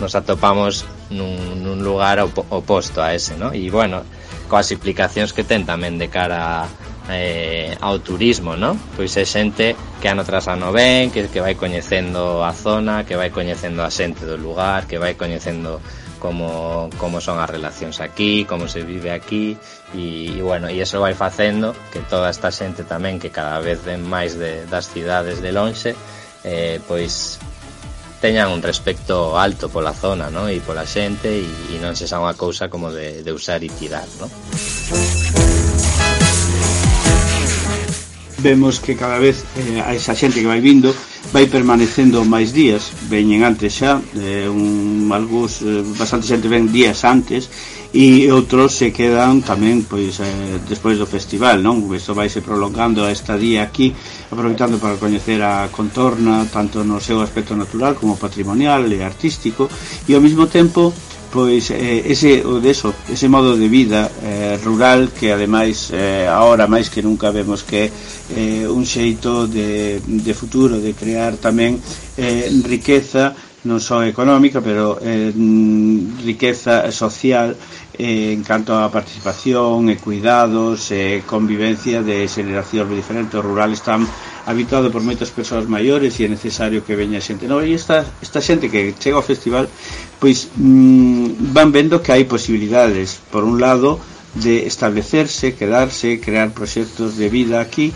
nos atopamos nun, nun lugar op oposto a ese, non? E bueno, coas implicacións que ten tamén de cara a eh, ao turismo, non? Pois é xente que ano tras ano ven, que, que vai coñecendo a zona, que vai coñecendo a xente do lugar, que vai coñecendo como, como son as relacións aquí, como se vive aquí, e, e bueno, e eso vai facendo que toda esta xente tamén que cada vez ven máis de, das cidades de lonxe, eh, pois teñan un respecto alto pola zona, no? E pola xente e, e non se xa unha cousa como de, de usar e tirar, no? vemos que cada vez eh, a esa xente que vai vindo vai permanecendo máis días veñen antes xa eh, un, algús, eh, bastante xente ven días antes e outros se quedan tamén pois eh, despois do festival, non? Isto vai se prolongando a esta día aquí, aproveitando para coñecer a contorna tanto no seu aspecto natural como patrimonial e artístico e ao mesmo tempo pois eh, ese o deso, ese modo de vida eh, rural que ademais eh, agora máis que nunca vemos que eh, un xeito de, de futuro de crear tamén eh, riqueza non só económica pero eh, riqueza social eh, en canto á participación e cuidados e eh, convivencia de xeracións diferentes. Rural están habitado por moitas persoas maiores e é necesario que veña xente nova. E esta, esta xente que chega ao festival pois mm, van vendo que hai posibilidades. Por un lado de establecerse, quedarse, crear proxectos de vida aquí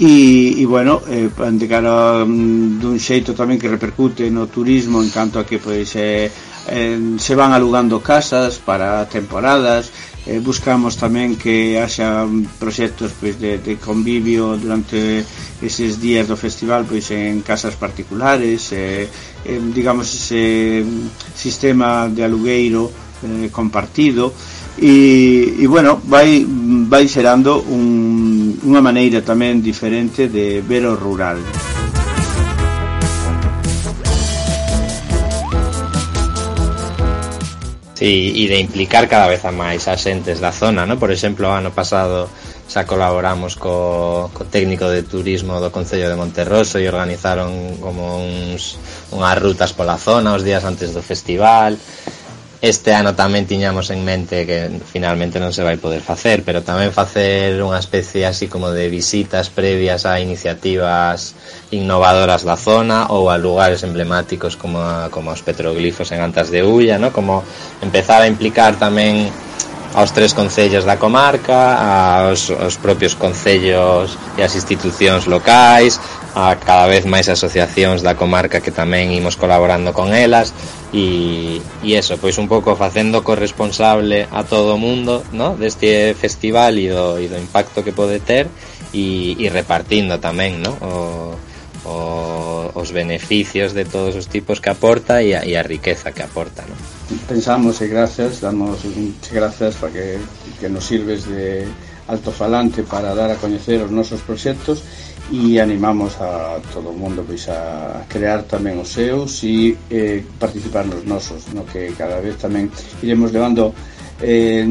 e, e bueno, eh, de cara um, dun xeito tamén que repercute no turismo en canto a que pois, eh, eh, se van alugando casas para temporadas eh, buscamos tamén que haxa proxectos pois, de, de convivio durante eses días do festival pois en casas particulares eh, eh, digamos ese sistema de alugueiro eh, compartido e, e bueno, vai, vai xerando un, unha maneira tamén diferente de ver o rural. Música e, e de implicar cada vez a máis as entes da zona, no? Por exemplo, ano pasado xa colaboramos co, co técnico de turismo do Concello de Monterroso e organizaron como uns, unhas rutas pola zona os días antes do festival Este ano tamén tiñamos en mente que finalmente non se vai poder facer, pero tamén facer unha especie así como de visitas previas a iniciativas innovadoras da zona ou a lugares emblemáticos como, a, como os petroglifos en Antas de Ulla, ¿no? como empezar a implicar tamén aos tres concellos da comarca, aos, aos propios concellos e as institucións locais, a cada vez máis asociacións da comarca que tamén imos colaborando con elas e, e eso, pois un pouco facendo corresponsable a todo o mundo no? deste festival e do, e do impacto que pode ter e, e repartindo tamén no? o, o, os beneficios de todos os tipos que aporta e a, e a riqueza que aporta no? Pensamos e gracias damos gracias para que, que nos sirves de altofalante para dar a coñecer os nosos proxectos e animamos a todo o mundo pois a crear tamén os seus e eh, participar nos nosos no que cada vez tamén iremos levando eh,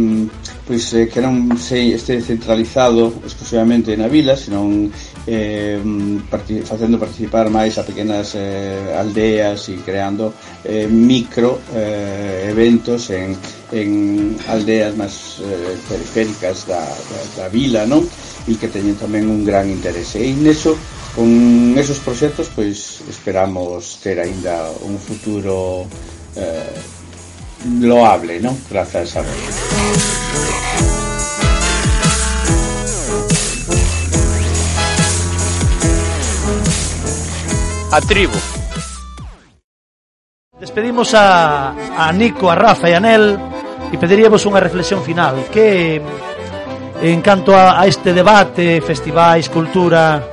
pois eh, que non sei este centralizado exclusivamente na vila senón eh, parti facendo participar máis a pequenas eh, aldeas e creando eh, micro eh, eventos en, en aldeas máis eh, periféricas da, da, da vila non? E que teñen tamén un gran interese. E neso, con esos proxectos, pois esperamos ter aínda un futuro eh, loable, non? Grazas a vos. A tribu. Despedimos a, a Nico, a Rafa e a Nel e pediríamos unha reflexión final. Que en canto a, a este debate, festivais, cultura,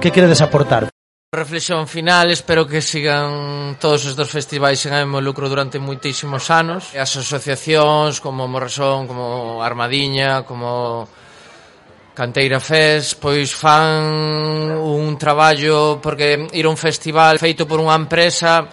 que queredes aportar? Reflexión final, espero que sigan todos estes festivais en lucro durante moitísimos anos. As asociacións como Morrasón, como Armadiña, como Canteira Fest, pois fan un traballo porque ir a un festival feito por unha empresa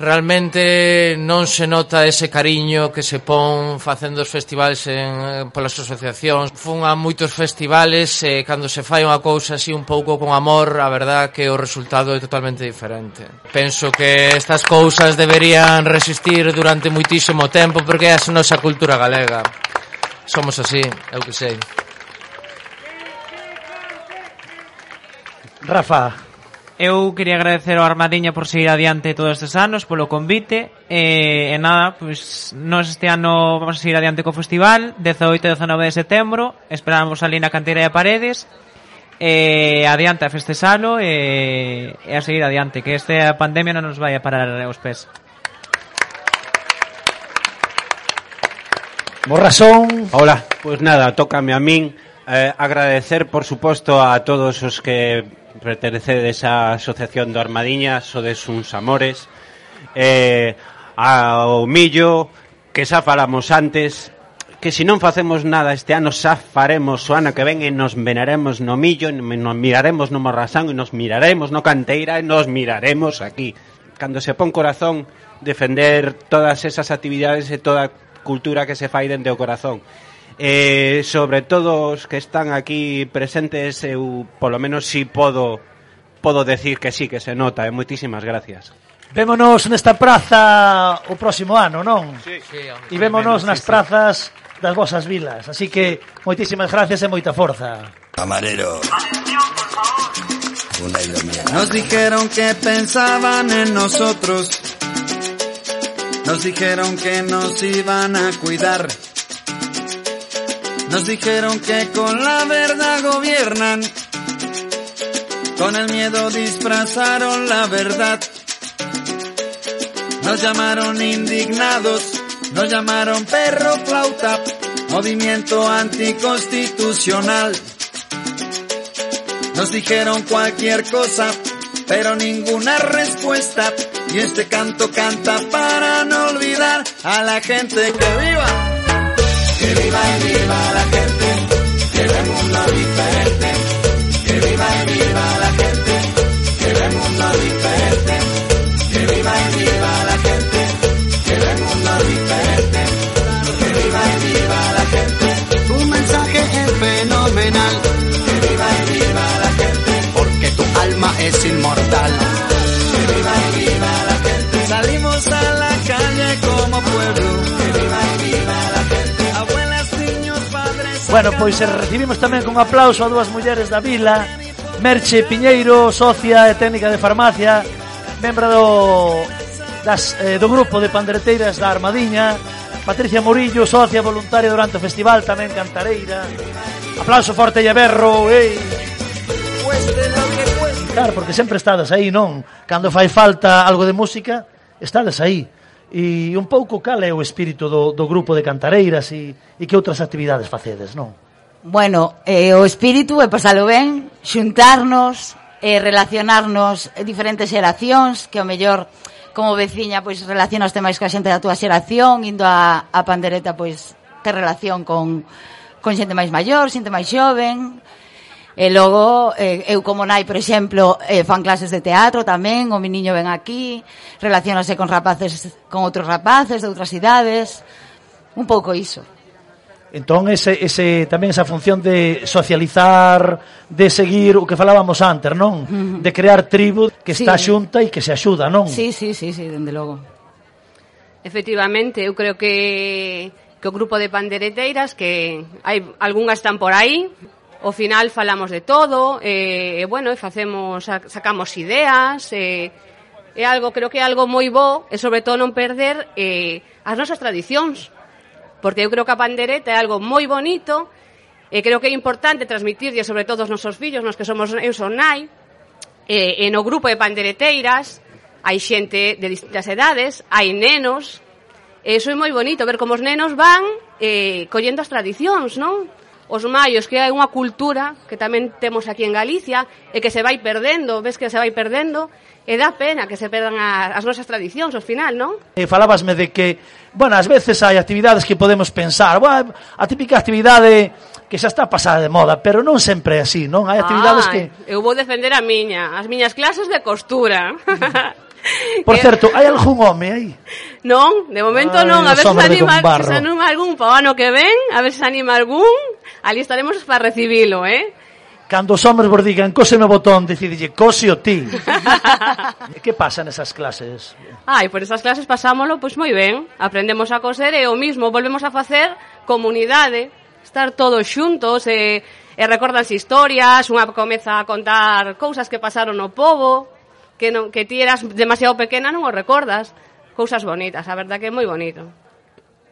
Realmente non se nota ese cariño que se pon facendo os festivales en, eh, polas asociacións. Fun a moitos festivales e cando se fai unha cousa así un pouco con amor, a verdad que o resultado é totalmente diferente. Penso que estas cousas deberían resistir durante muitísimo tempo porque é a nosa cultura galega. Somos así, eu que sei. Rafa, eu quería agradecer ao Armadiña por seguir adiante todos estes anos, polo convite, e, e nada, pois, nós este ano vamos a seguir adiante co festival, 18 e 19 de setembro, esperamos ali na canteira de paredes, e adiante a festesalo e, e a seguir adiante, que esta pandemia non nos vai a parar os pés. Borrasón. Hola, pois pues nada, tócame a min eh, agradecer, por suposto, a todos os que pertenece esa Asociación do Armadiña, sodes uns amores, eh, ao millo, que xa falamos antes, que se non facemos nada este ano xa faremos o ano que ven e nos venaremos no millo, e nos miraremos no morrasán e nos miraremos no canteira e nos miraremos aquí. Cando se pon corazón defender todas esas actividades e toda cultura que se fai dende o corazón eh, sobre todo os que están aquí presentes, eu polo menos si podo podo decir que sí, que se nota, eh. e moitísimas gracias. Vémonos nesta praza o próximo ano, non? Sí, sí, e vémonos nas sí, prazas das vosas vilas. Así que moitísimas gracias e moita forza. Camarero. Una Nos dijeron que pensaban en nosotros. Nos dijeron que nos iban a cuidar. Nos dijeron que con la verdad gobiernan. Con el miedo disfrazaron la verdad. Nos llamaron indignados, nos llamaron perro flauta, movimiento anticonstitucional. Nos dijeron cualquier cosa, pero ninguna respuesta. Y este canto canta para no olvidar a la gente que viva. Que viva y viva la gente, que ve el mundo diferente. Que viva y viva la gente, que ve el mundo diferente. Que viva y viva la gente, que ve el mundo diferente. Que viva y viva la gente. Tu mensaje es fenomenal. Que viva y viva la gente, porque tu alma es inmortal. Bueno, pois eh, recibimos tamén con aplauso a dúas mulleres da vila. Merche Piñeiro, socia e técnica de farmacia Membra do, das, eh, do grupo de pandereteiras da Armadiña. Patricia Murillo, socia voluntaria durante o festival, tamén cantareira. Aplauso forte e berro, ei. Claro, porque sempre estades aí, non? Cando fai falta algo de música, estades aí e un pouco cal é o espírito do, do grupo de Cantareiras e, e que outras actividades facedes, non? Bueno, eh, o espírito é pasalo ben, xuntarnos, eh, relacionarnos diferentes xeracións, que ao mellor como veciña pois relacionaste máis coa xente da túa xeración, indo a, a pandereta pois que relación con, con xente máis maior, xente máis xoven, E logo, eh, eu como nai, por exemplo, eh, fan clases de teatro tamén, o mi niño ven aquí, relacionase con rapaces, con outros rapaces de outras idades, un pouco iso. Entón, ese, ese, tamén esa función de socializar, de seguir o que falábamos antes, non? De crear tribu que sí. está xunta e que se axuda, non? Sí, sí, sí, sí, dende logo. Efectivamente, eu creo que que o grupo de pandereteiras que hai algunhas están por aí, ao final falamos de todo, e, e bueno, e facemos, sacamos ideas, e, é algo, creo que é algo moi bo, e sobre todo non perder eh, as nosas tradicións, porque eu creo que a pandereta é algo moi bonito, e creo que é importante transmitirlle sobre todo aos nosos fillos, nos que somos eu son nai, e, e no grupo de pandereteiras hai xente de distintas edades, hai nenos, e iso é moi bonito, ver como os nenos van eh, collendo as tradicións, non? os maios, que hai unha cultura que tamén temos aquí en Galicia e que se vai perdendo, ves que se vai perdendo, e dá pena que se perdan as, as nosas tradicións ao final, non? E falabasme de que, bueno, ás veces hai actividades que podemos pensar, bueno, a típica actividade que xa está pasada de moda, pero non sempre é así, non? Hai actividades ah, que... Eu vou defender a miña, as miñas clases de costura. Por certo, hai algún home aí? Non, de momento Ay, non, a ver se anima, se anima algún para o ano que ven, a ver se anima algún, ali estaremos para recibilo, eh? Cando os homens vos digan, cóseme o botón, decidille, o ti. que pasa nesas clases? Ai, por esas clases pasámolo pois moi ben. Aprendemos a coser e o mismo, volvemos a facer comunidade, estar todos xuntos e, e recordanse historias, unha comeza a contar cousas que pasaron no povo, que, non, que ti eras demasiado pequena non o recordas. Cousas bonitas, a verdad que é moi bonito.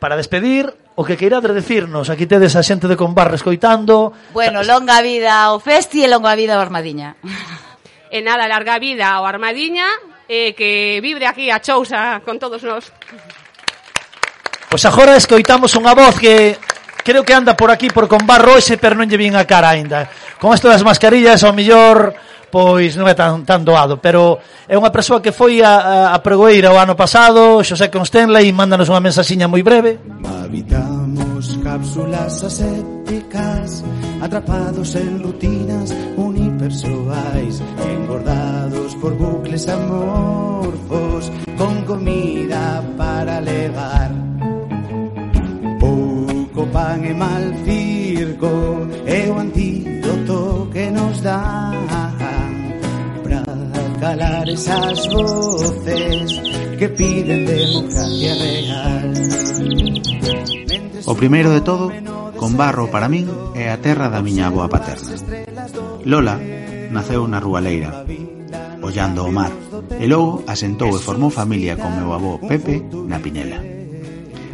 Para despedir, o que queirades decirnos, aquí tedes a xente de Combar escoitando. Bueno, longa vida ao festi e longa vida ao Armadiña. E nada, larga vida ao Armadiña e que vibre aquí a chousa con todos nós. Pois agora escoitamos unha voz que creo que anda por aquí por Combar hoxe, pero non lle vin a cara aínda. Con isto das mascarillas, ao mellor pois non é tan, tan doado, pero é unha persoa que foi a, a pregoeira o ano pasado, Xosé Constenley, e mándanos unha mensaxiña moi breve. Habitamos cápsulas asépticas, atrapados en rutinas unipersonais, engordados por bucles amorfos, con comida para levar. Pouco pan e mal circo, é o antídoto que nos dá calar esas voces que piden democracia real. O primeiro de todo, con barro para min é a terra da miña avoa paterna. Lola naceu na Rúa Leira, ollando o mar, e logo asentou e formou familia con meu avó Pepe na Pinela.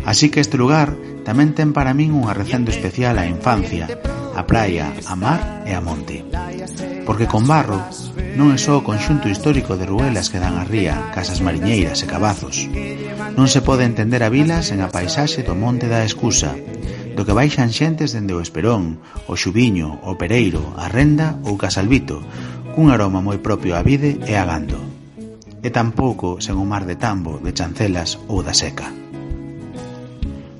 Así que este lugar tamén ten para min unha recendo especial a infancia, a praia, a mar e a monte. Porque con barro non é só o conxunto histórico de ruelas que dan a ría, casas mariñeiras e cabazos. Non se pode entender a vila sen a paisaxe do monte da excusa, do que baixan xentes dende o Esperón, o Xubiño, o Pereiro, a Renda ou Casalvito, cun aroma moi propio a vide e a gando. E tampouco sen o mar de tambo, de chancelas ou da seca.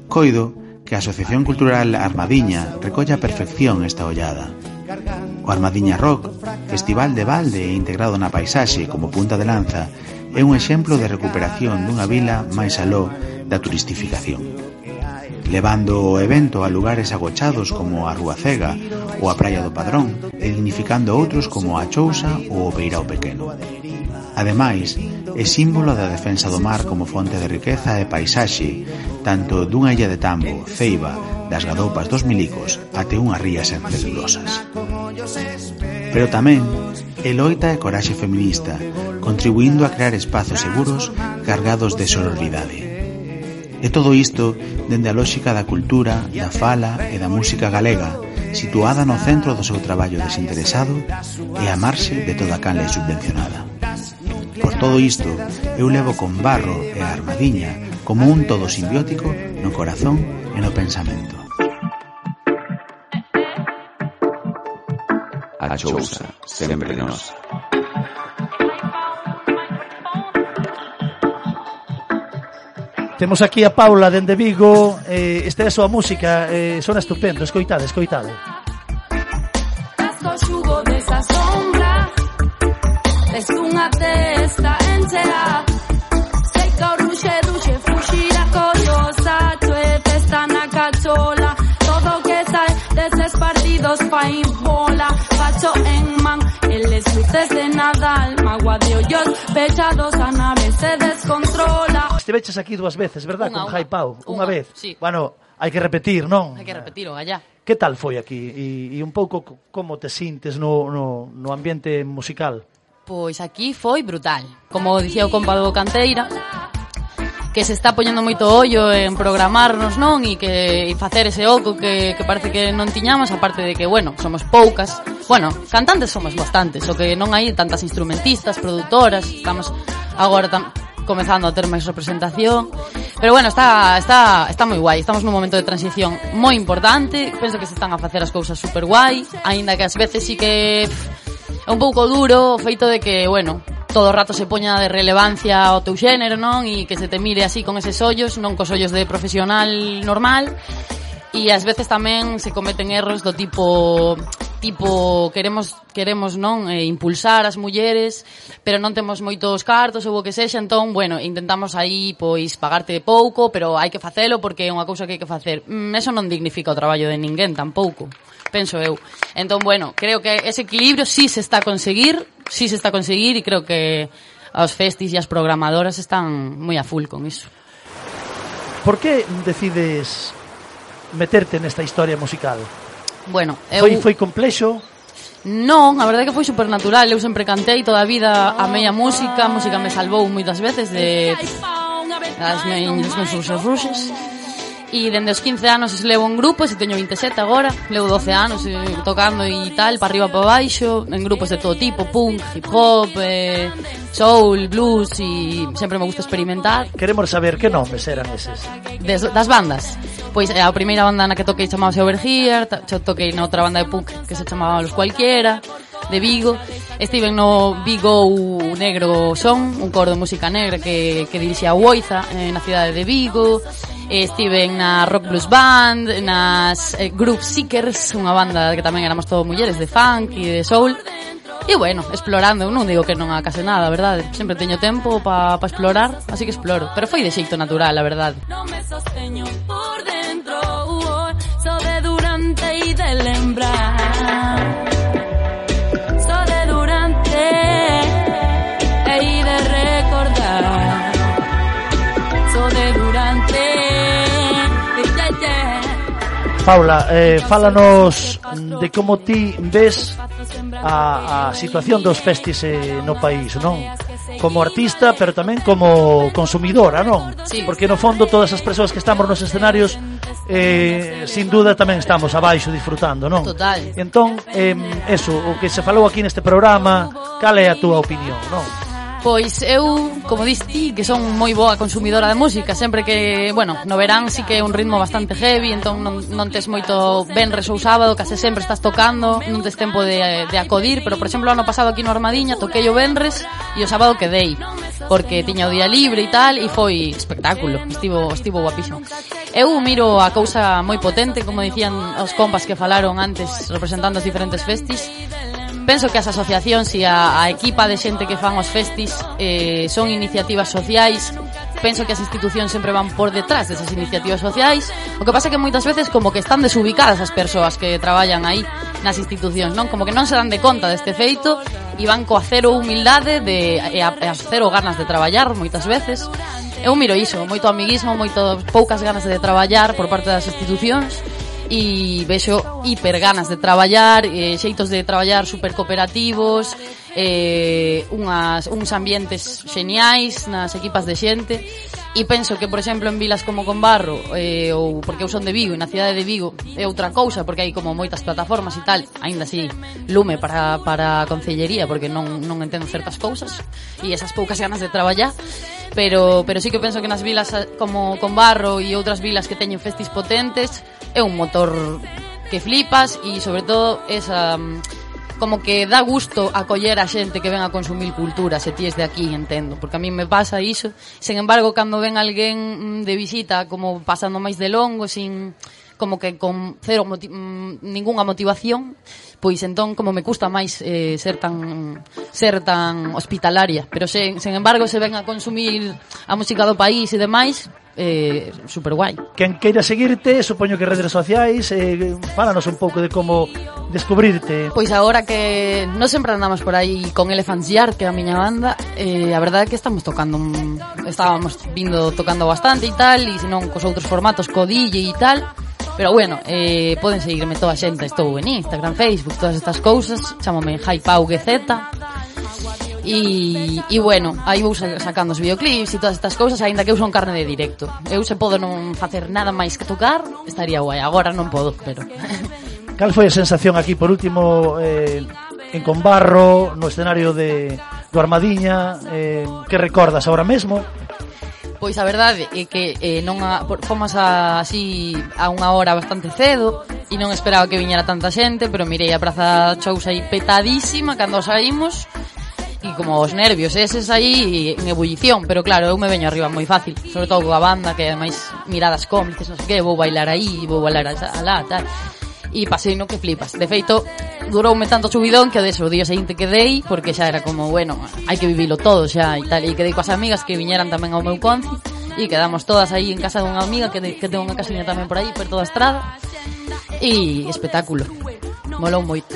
Coido que a Asociación Cultural Armadiña recolle a perfección esta ollada. O Armadiña Rock, festival de balde integrado na paisaxe como punta de lanza, é un exemplo de recuperación dunha vila máis aló da turistificación. Levando o evento a lugares agochados como a Rúa Cega ou a Praia do Padrón e dignificando outros como a Chousa ou o Peirao Pequeno. Ademais, é símbolo da defensa do mar como fonte de riqueza e paisaxe, tanto dunha illa de tambo, ceiba, das gadoupas dos milicos, até unhas rías sen celulosas. Pero tamén é loita e coraxe feminista, contribuindo a crear espazos seguros cargados de sororidade. E todo isto dende a lógica da cultura, da fala e da música galega, situada no centro do seu traballo desinteresado e a marxe de toda canle subvencionada por todo isto, eu levo con barro e a armadiña como un todo simbiótico no corazón e no pensamento. A chousa, sempre nos. Temos aquí a Paula dende Vigo, eh, esta é a súa música, eh, sona estupendo, escoitade, escoitade. Asco xugo desazón Es unha testa entera Sei que o ruxe duxe fuxira collosa sacho E festa na cachola Todo o que sai deses partidos pa in bola Facho en man Eles luces de Nadal Magua de ollos pechados a nave se descontrola Estiveches aquí dúas veces, verdad? Unha, Con unha. Jaipau, unha, unha vez sí. Bueno, hai que repetir, non? Hai que repetir, allá. Que tal foi aquí? E, e un pouco como te sintes no, no, no ambiente musical? pois aquí foi brutal. Como dicía o compa do Canteira, que se está poñendo moito ollo en programarnos, non? E que e facer ese oco que, que parece que non tiñamos, aparte de que, bueno, somos poucas. Bueno, cantantes somos bastantes, o que non hai tantas instrumentistas, produtoras, estamos agora tam, comezando a ter máis representación. Pero bueno, está, está, está moi guai, estamos nun momento de transición moi importante, penso que se están a facer as cousas super guai, aínda que ás veces sí que... Pff, é un pouco duro o feito de que, bueno, todo o rato se poña de relevancia ao teu xénero, non? E que se te mire así con eses ollos, non cos ollos de profesional normal. E ás veces tamén se cometen erros do tipo tipo queremos queremos non eh, impulsar as mulleres, pero non temos moitos cartos ou o que sexa, entón, bueno, intentamos aí pois pagarte pouco, pero hai que facelo porque é unha cousa que hai que facer. Mm, eso non dignifica o traballo de ninguén tampouco penso eu. Entón, bueno, creo que ese equilibrio sí se está a conseguir, sí se está a conseguir e creo que os festis e as programadoras están moi a full con iso. Por que decides meterte nesta historia musical? Bueno, eu... Foi, foi complexo? Non, a verdade é que foi supernatural Eu sempre cantei toda a vida a meia música A música me salvou moitas veces de das meus, meus ruxes E dende os 15 anos levo en grupos, e teño 27 agora, levo 12 anos e, tocando e tal, para arriba para baixo, en grupos de todo tipo, punk, hip hop, eh, soul, blues, e sempre me gusta experimentar. Queremos saber que nomes eran eses. Des, das bandas. Pois eh, a primeira banda na que toquei chamaba Overgear, Overhear toquei na outra banda de punk que se chamaba Los Cualquiera, de Vigo. Estive no Vigo Negro Son, un coro de música negra que, que dirixía a Oiza eh, na cidade de Vigo eh, estiven na Rock Blues Band, nas eh, Groove Seekers, unha banda que tamén éramos todo mulleres de funk e de soul. E bueno, explorando, non digo que non a case nada, verdade? Sempre teño tempo para pa explorar, así que exploro. Pero foi de xeito natural, a verdade. Non me sosteño por dentro, uh, so de durante e de lembrar. Paula, eh, fálanos de como ti ves a, a situación dos festis eh, no país, non? Como artista, pero tamén como consumidora, non? Sí. Porque no fondo todas as persoas que estamos nos escenarios eh, sin duda tamén estamos abaixo disfrutando, non? Total. Entón, eh, eso, o que se falou aquí neste programa, cal é a túa opinión, non? Pois eu, como dis ti, que son moi boa consumidora de música Sempre que, bueno, no verán sí que é un ritmo bastante heavy Entón non, non tes moito ben ou sábado Case sempre estás tocando Non tes tempo de, de acodir Pero, por exemplo, ano pasado aquí no Armadiña Toquei o benres e o sábado quedei Porque tiña o día libre e tal E foi espectáculo Estivo, estivo guapísimo. Eu miro a cousa moi potente Como dicían os compas que falaron antes Representando as diferentes festis Penso que as asociacións e a, a equipa de xente que fan os festis eh, son iniciativas sociais. Penso que as institucións sempre van por detrás desas iniciativas sociais. O que pasa que moitas veces como que están desubicadas as persoas que traballan aí nas institucións non? Como que non se dan de conta deste feito e van coa cero humildade de, e, a, e as cero ganas de traballar moitas veces. Eu miro iso, moito amiguismo, moito poucas ganas de traballar por parte das institucións e vexo hiper ganas de traballar, eh, xeitos de traballar super cooperativos, eh, unhas, uns ambientes xeniais nas equipas de xente. E penso que, por exemplo, en vilas como Conbarro eh, ou porque eu son de Vigo e na cidade de Vigo é outra cousa porque hai como moitas plataformas e tal aínda así lume para, para a concellería porque non, non entendo certas cousas e esas poucas ganas de traballar pero, pero sí que penso que nas vilas eh, como con Barro e outras vilas que teñen festis potentes é un motor que flipas e sobre todo esa mm, como que dá gusto acoller a xente que ven a consumir cultura, se ti es de aquí, entendo, porque a mí me pasa iso. Sen embargo, cando ven alguén mm, de visita como pasando máis de longo, sin como que con cero moti mm, ningunha motivación, pois entón como me custa máis eh, ser tan ser tan hospitalaria, pero sen, sen embargo se ven a consumir a música do país e demais, eh, super guai. Quen queira seguirte, supoño que redes sociais, eh, fálanos un pouco de como descubrirte. Pois agora que non sempre andamos por aí con Elephants Yard, que é a miña banda, eh, a verdade é que estamos tocando, estábamos vindo tocando bastante e tal, e senón cos outros formatos, co DJ e tal, Pero bueno, eh, poden seguirme toda a xente, estou en Instagram, Facebook, todas estas cousas, chamome HiPauGZ. E, e bueno, aí vou sacando os videoclips e todas estas cousas, aínda que eu son carne de directo. Eu se podo non facer nada máis que tocar, estaría guai. Agora non podo, pero... Cal foi a sensación aquí, por último, eh, en Combarro, no escenario de, do Armadiña? Eh, que recordas ahora mesmo? Pois a verdade é que eh, non a, por, fomos a, así a unha hora bastante cedo e non esperaba que viñera tanta xente, pero mirei a Praza Chousa aí petadísima cando saímos e como os nervios eses aí en ebullición, pero claro, eu me veño arriba moi fácil, sobre todo coa banda que ademais miradas cómplices, non sei que, vou bailar aí, vou bailar alá, tal e pasei no que flipas. De feito, duroume tanto subidón que deso o día seguinte quedei porque xa era como, bueno, hai que vivilo todo xa e tal, e quedei coas amigas que viñeran tamén ao meu conci e quedamos todas aí en casa dunha amiga que, de, que ten unha casiña tamén por aí, perto da estrada e espectáculo. Molou moito.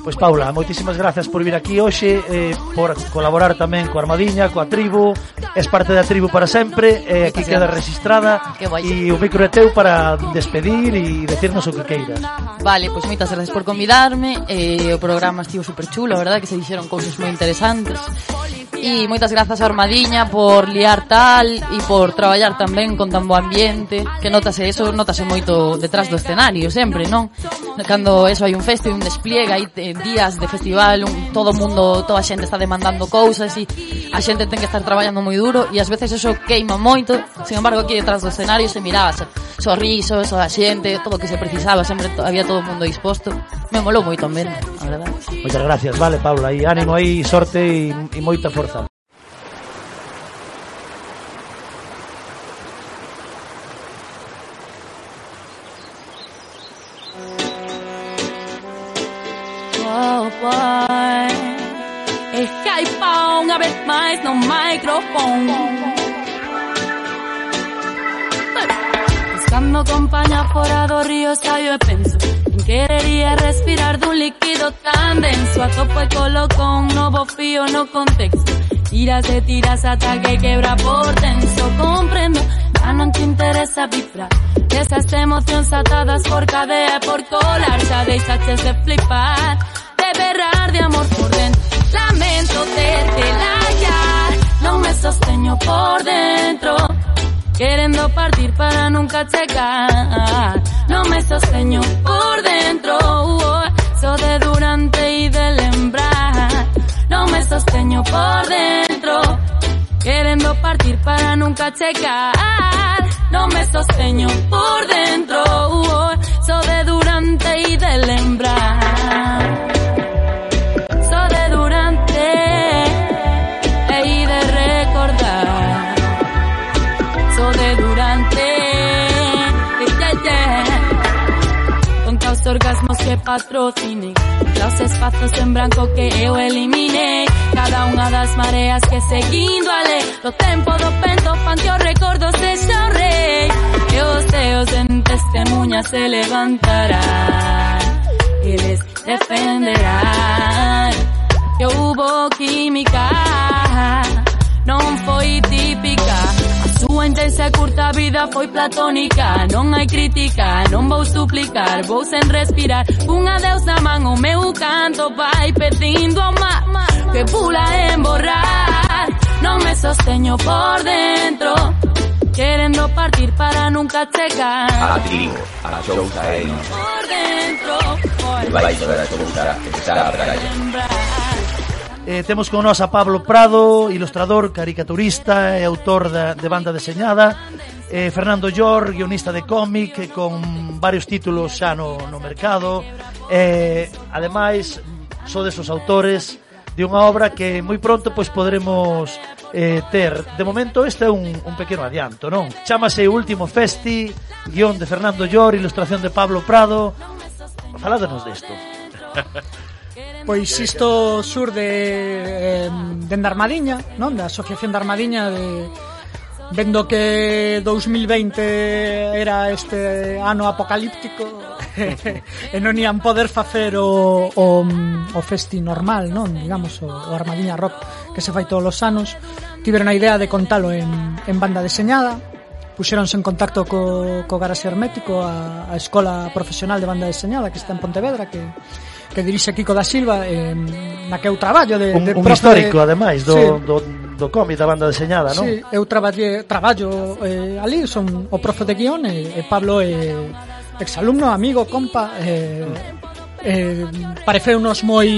Pois Paula, moitísimas grazas por vir aquí hoxe eh, Por colaborar tamén coa Armadiña, coa tribu. Es parte da tribu para sempre eh, Aquí queda registrada. E o micro é teu para despedir E decirnos o que queiras. Vale, pois moitas grazas por convidarme. Eh, O programa estivo super chulo, verdad Que se dixeron cousas moi interesantes. E moitas grazas a Armadiña por liar tal E por traballar tamén con tan bo ambiente Que notase eso, notase moito detrás do escenario sempre, non? Cando eso hai un feste e un despliegue aí eh, días de festival, un, todo mundo, toda a xente está demandando cousas e a xente ten que estar traballando moi duro e ás veces eso queima moito. Sin embargo, aquí detrás do escenario se miraba sorrisos, a xente, todo o que se precisaba, sempre había todo o mundo disposto. Me molou moito tamén, a verdade. Moitas gracias, vale, Paula, e ánimo aí, sorte e, e moita forza. Oh, boy. Skype uma vez mais no microfone. Buscando compañía fora do río Saio e penso En querería respirar dun líquido tan denso. A topo e coloco un novo fío no contexto. Tiras e tiras ata que quebra por tenso. Comprendo, ya non te interesa vibrar. Esas emocións atadas por cadea e por colar. Xa deixaches de flipar berrar de amor por dentro. Lamento terte layar. Non me sosteño por dentro. Querendo partir para nunca chegar Non me sosteño por dentro. Uh, So de durante e de lembrar. Non me sosteño por dentro. Querendo partir para nunca chegar Non me sosteño por dentro. Uh, So de durante e de lembrar de durante. Yeah, yeah. Con caos orgasmos que patrocinen Los espazos en branco que eu eliminei Cada unha das mareas que seguindo a lei Do tempo do pento panteo recordos de xorrei E os teus en testemunha se levantarán E les defenderán. Que hubo química Non foi típica A súa intensa curta vida foi platónica. Non hai crítica, non vou suplicar Vou sen respirar. Un adeus na man O meu canto vai pedindo ao mar Que pula en borrar Non me sosteño por dentro Querendo partir para nunca chegar. A trigo, a chouza é nos. Por dentro E vai a empezar a praia. Eh, temos con nós a Pablo Prado, ilustrador, caricaturista e autor da, de banda deseñada eh, Fernando Llor, guionista de cómic eh, con varios títulos xa no, no mercado eh, ademais so desos autores de unha obra que moi pronto pois poderemos eh, ter. De momento este é un, un pequeno adianto, non? Chámase Último Festi, guión de Fernando Llor, ilustración de Pablo Prado. Faládenos desto. Pois isto surde eh, dende Armadiña, non? Da Asociación da Armadiña de vendo que 2020 era este ano apocalíptico e non ian poder facer o, o, o festi normal, non? Digamos, o, o Armadiña Rock que se fai todos os anos tiveron a idea de contalo en, en banda deseñada Puxeronse en contacto co, co Garaxe Hermético a, a Escola Profesional de Banda Deseñada que está en Pontevedra que que dirixe Kiko da Silva eh, na que eu traballo de, un, de un histórico de... ademais do, sí. do, do cómic da banda deseñada, non? Sí, eu traballe, traballo eh, ali, son o profe de guión e, e Pablo é eh, exalumno, amigo, compa eh, eh, pareceu nos moi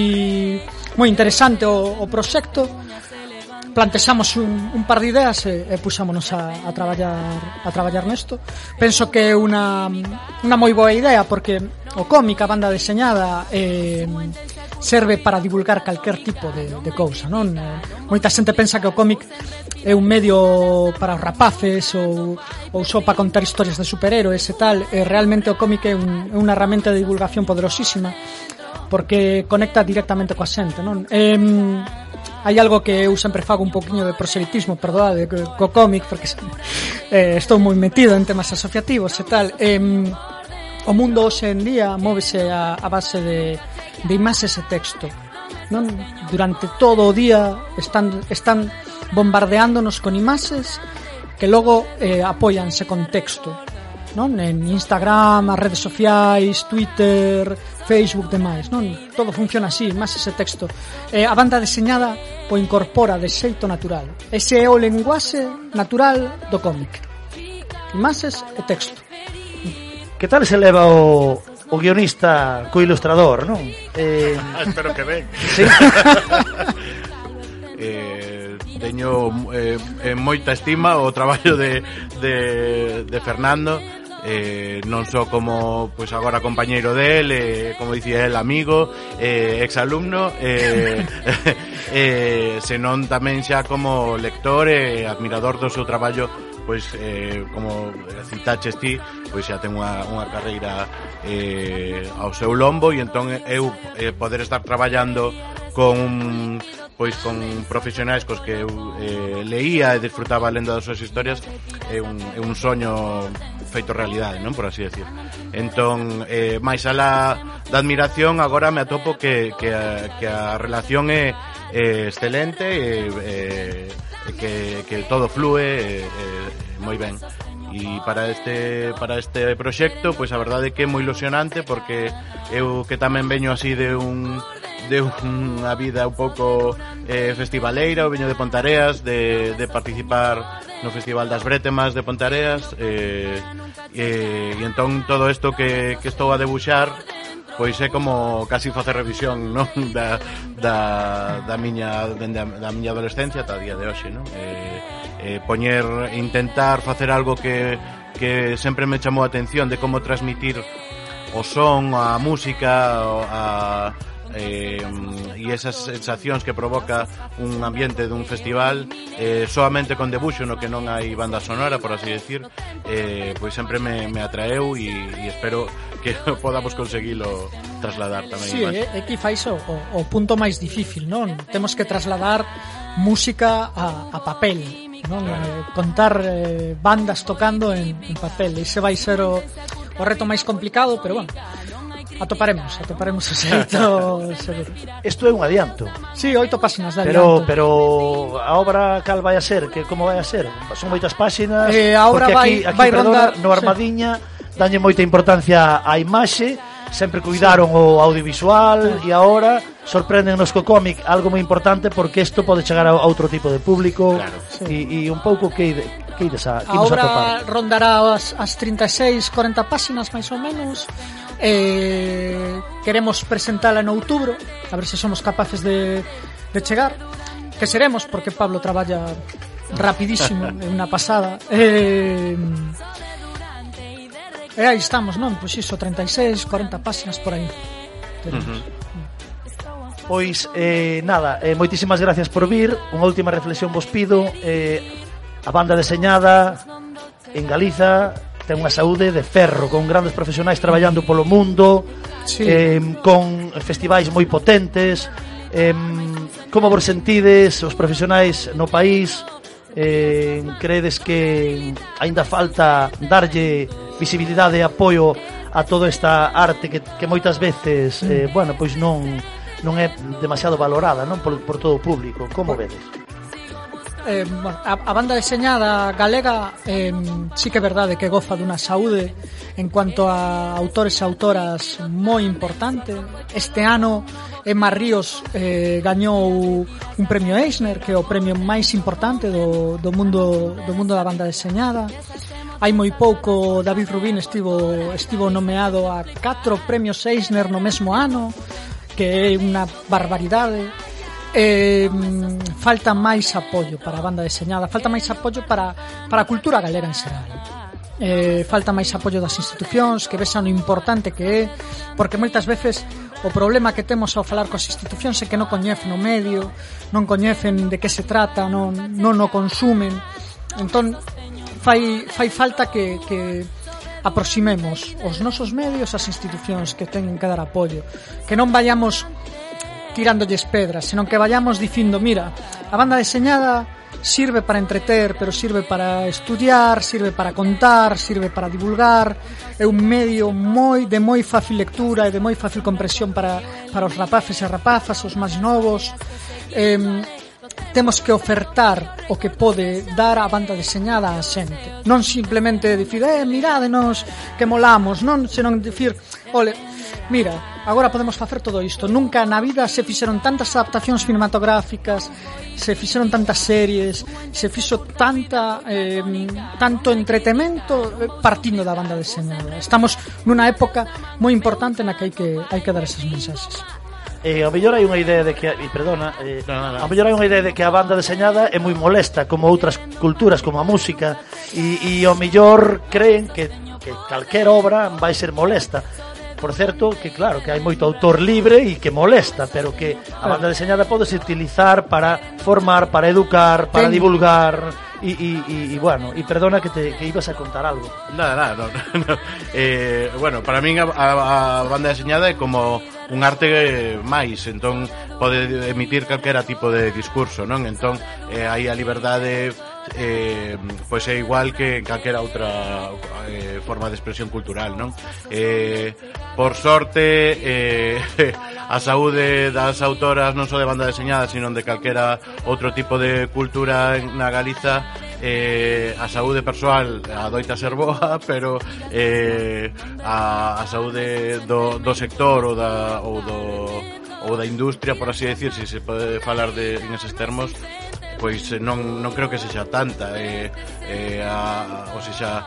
moi interesante o, o proxecto plantexamos un, un par de ideas e, e puxámonos a, a traballar a traballar nesto. Penso que é unha unha moi boa idea porque o cómic, a banda deseñada eh, serve para divulgar calquer tipo de, de cousa, non? Eh, moita xente pensa que o cómic é un medio para os rapaces ou, ou só para contar historias de superhéroes e tal, e realmente o cómic é, un, é unha herramienta de divulgación poderosísima porque conecta directamente coa xente, non? Eh, hai algo que eu sempre fago un poquinho de proselitismo, perdoade, de, co cómic, porque eh, estou moi metido en temas asociativos e tal. Eh, o mundo hoxe en día móvese a, a base de, de imaxes e texto. Non? Durante todo o día están, están bombardeándonos con imaxes que logo eh, apóianse con texto non? En Instagram, as redes sociais, Twitter, Facebook demais, non? Todo funciona así, máis ese texto. Eh, a banda deseñada o incorpora de xeito natural. Ese é o lenguaxe natural do cómic. Imaxes e texto. Que tal se leva o, o guionista co ilustrador, non? Eh... eh espero que ben. Sí. eh, teño eh, eh, moita estima o traballo de, de, de Fernando eh, non só como pois agora compañeiro del, eh, como dicía el amigo, eh, exalumno, eh, eh, senón tamén xa como lector e eh, admirador do seu traballo pois eh, como citaches ti, pois xa ten unha, unha carreira eh, ao seu lombo e entón eu eh, poder estar traballando con pois con profesionais cos que eu eh, leía e disfrutaba lendo das súas historias é un, é un soño feito realidade, non por así decir. Entón, eh, máis alá da admiración, agora me atopo que, que, a, que a relación é, é excelente, e, eh, que, que todo flúe e, e, moi ben. E para este para este proxecto, pois a verdade é que é moi ilusionante porque eu que tamén veño así de un de unha vida un pouco eh, festivaleira, eu veño de Pontareas, de, de participar no Festival das Bretemas de Pontareas, eh, eh, e entón todo isto que, que estou a debuxar pois é como casi facer revisión non da, da, da miña da, da miña adolescencia ata día de hoxe non? Eh, eh, poñer intentar facer algo que, que sempre me chamou a atención de como transmitir o son, a música a, eh, e esas sensacións que provoca un ambiente dun festival eh, solamente con debuxo no que non hai banda sonora, por así decir eh, pois sempre me, me atraeu e, e espero que podamos conseguilo trasladar tamén sí, é, é eh, que fais o, o, o punto máis difícil non temos que trasladar música a, a papel non? Claro. Eh, contar eh, bandas tocando en, en papel. Ese vai ser o, o reto máis complicado, pero bueno, Atoparemos, atoparemos o xeito seguro. Isto é un adianto. Si, sí, oito páxinas de adianto. Pero pero a obra cal vai a ser, que como vai a ser? Son moitas páxinas. Eh, a obra vai, aquí, aquí, vai perdona, rondar no Armadiña, sí. danlle moita importancia á imaxe, sempre cuidaron sí. o audiovisual sí. e agora sorpréndennos co cómic algo moi importante porque isto pode chegar a outro tipo de público claro. e, sí. e un pouco que que ides a, que a obra a rondará as, as 36, 40 páxinas máis ou menos eh, queremos presentala en outubro a ver se somos capaces de, de chegar. Que seremos porque Pablo traballa rapidísimo é unha pasada. Eh, e aí estamos, non? Pois iso, 36, 40 páxinas por aí. Uh -huh. Pois, eh, nada, eh, moitísimas gracias por vir. Unha última reflexión vos pido. Eh, A banda deseñada En Galiza ten unha saúde de ferro, con grandes profesionais traballando polo mundo, sí. eh, con festivais moi potentes, eh, como vos sentides os profesionais no país, eh, credes que aínda falta darlle visibilidade e apoio a toda esta arte que, que moitas veces, eh, mm. bueno, pois non non é demasiado valorada non por, por todo o público. Como vedes? eh, a, a banda deseñada galega eh, sí que é verdade que goza dunha saúde en cuanto a autores e autoras moi importante. Este ano Emma Ríos eh, gañou un premio Eisner que é o premio máis importante do, do, mundo, do mundo da banda deseñada. Hai moi pouco David Rubín estivo, estivo nomeado a catro premios Eisner no mesmo ano que é unha barbaridade eh, falta máis apoio para a banda deseñada, falta máis apoio para, para a cultura galera en xeral. Eh, falta máis apoio das institucións que vexan o importante que é porque moitas veces o problema que temos ao falar coas institucións é que non coñecen o medio non coñecen de que se trata non, non o consumen entón fai, fai falta que, que aproximemos os nosos medios ás institucións que teñen que dar apoio que non vayamos tirándolles pedras, senón que vayamos dicindo, mira, a banda deseñada sirve para entreter, pero sirve para estudiar, sirve para contar, sirve para divulgar, é un medio moi de moi fácil lectura e de moi fácil compresión para, para os rapaces e rapazas, os máis novos. Eh, temos que ofertar o que pode dar a banda deseñada á xente. Non simplemente dicir, eh, miradenos que molamos, non, senón dicir, ole, mira, Agora podemos facer todo isto. Nunca na vida se fixeron tantas adaptacións cinematográficas, se fixeron tantas series, se fixo tanta eh, tanto entretemento eh, partindo da banda deseñada. Estamos nunha época moi importante na que hai que hai que dar esas mensaxes. Eh, a mellor hai unha idea de que e eh, perdona, eh, no, no, no. a mellor hai unha idea de que a banda deseñada é moi molesta como outras culturas, como a música e, e o mellor creen que, que calquer obra vai ser molesta Por certo, que claro, que hai moito autor libre e que molesta, pero que a banda deseñada podese utilizar para formar, para educar, para Ten... divulgar e, e, e, bueno, e perdona que te que ibas a contar algo. Nada, nada, no, no, no. Eh, bueno, para min a, a, a banda deseñada é como un arte máis, entón pode emitir calquera tipo de discurso, non? Entón eh, hai a liberdade eh, pois é igual que en calquera outra eh, forma de expresión cultural, non? Eh, por sorte, eh, a saúde das autoras non só de banda deseñada, sino de calquera outro tipo de cultura na Galiza, eh, a saúde persoal adoita ser boa, pero eh, a, a saúde do, do sector ou, da, ou do ou da industria, por así decir, se se pode falar de, en eses termos, pois eh, non, non creo que sexa tanta eh, eh, a, ou sexa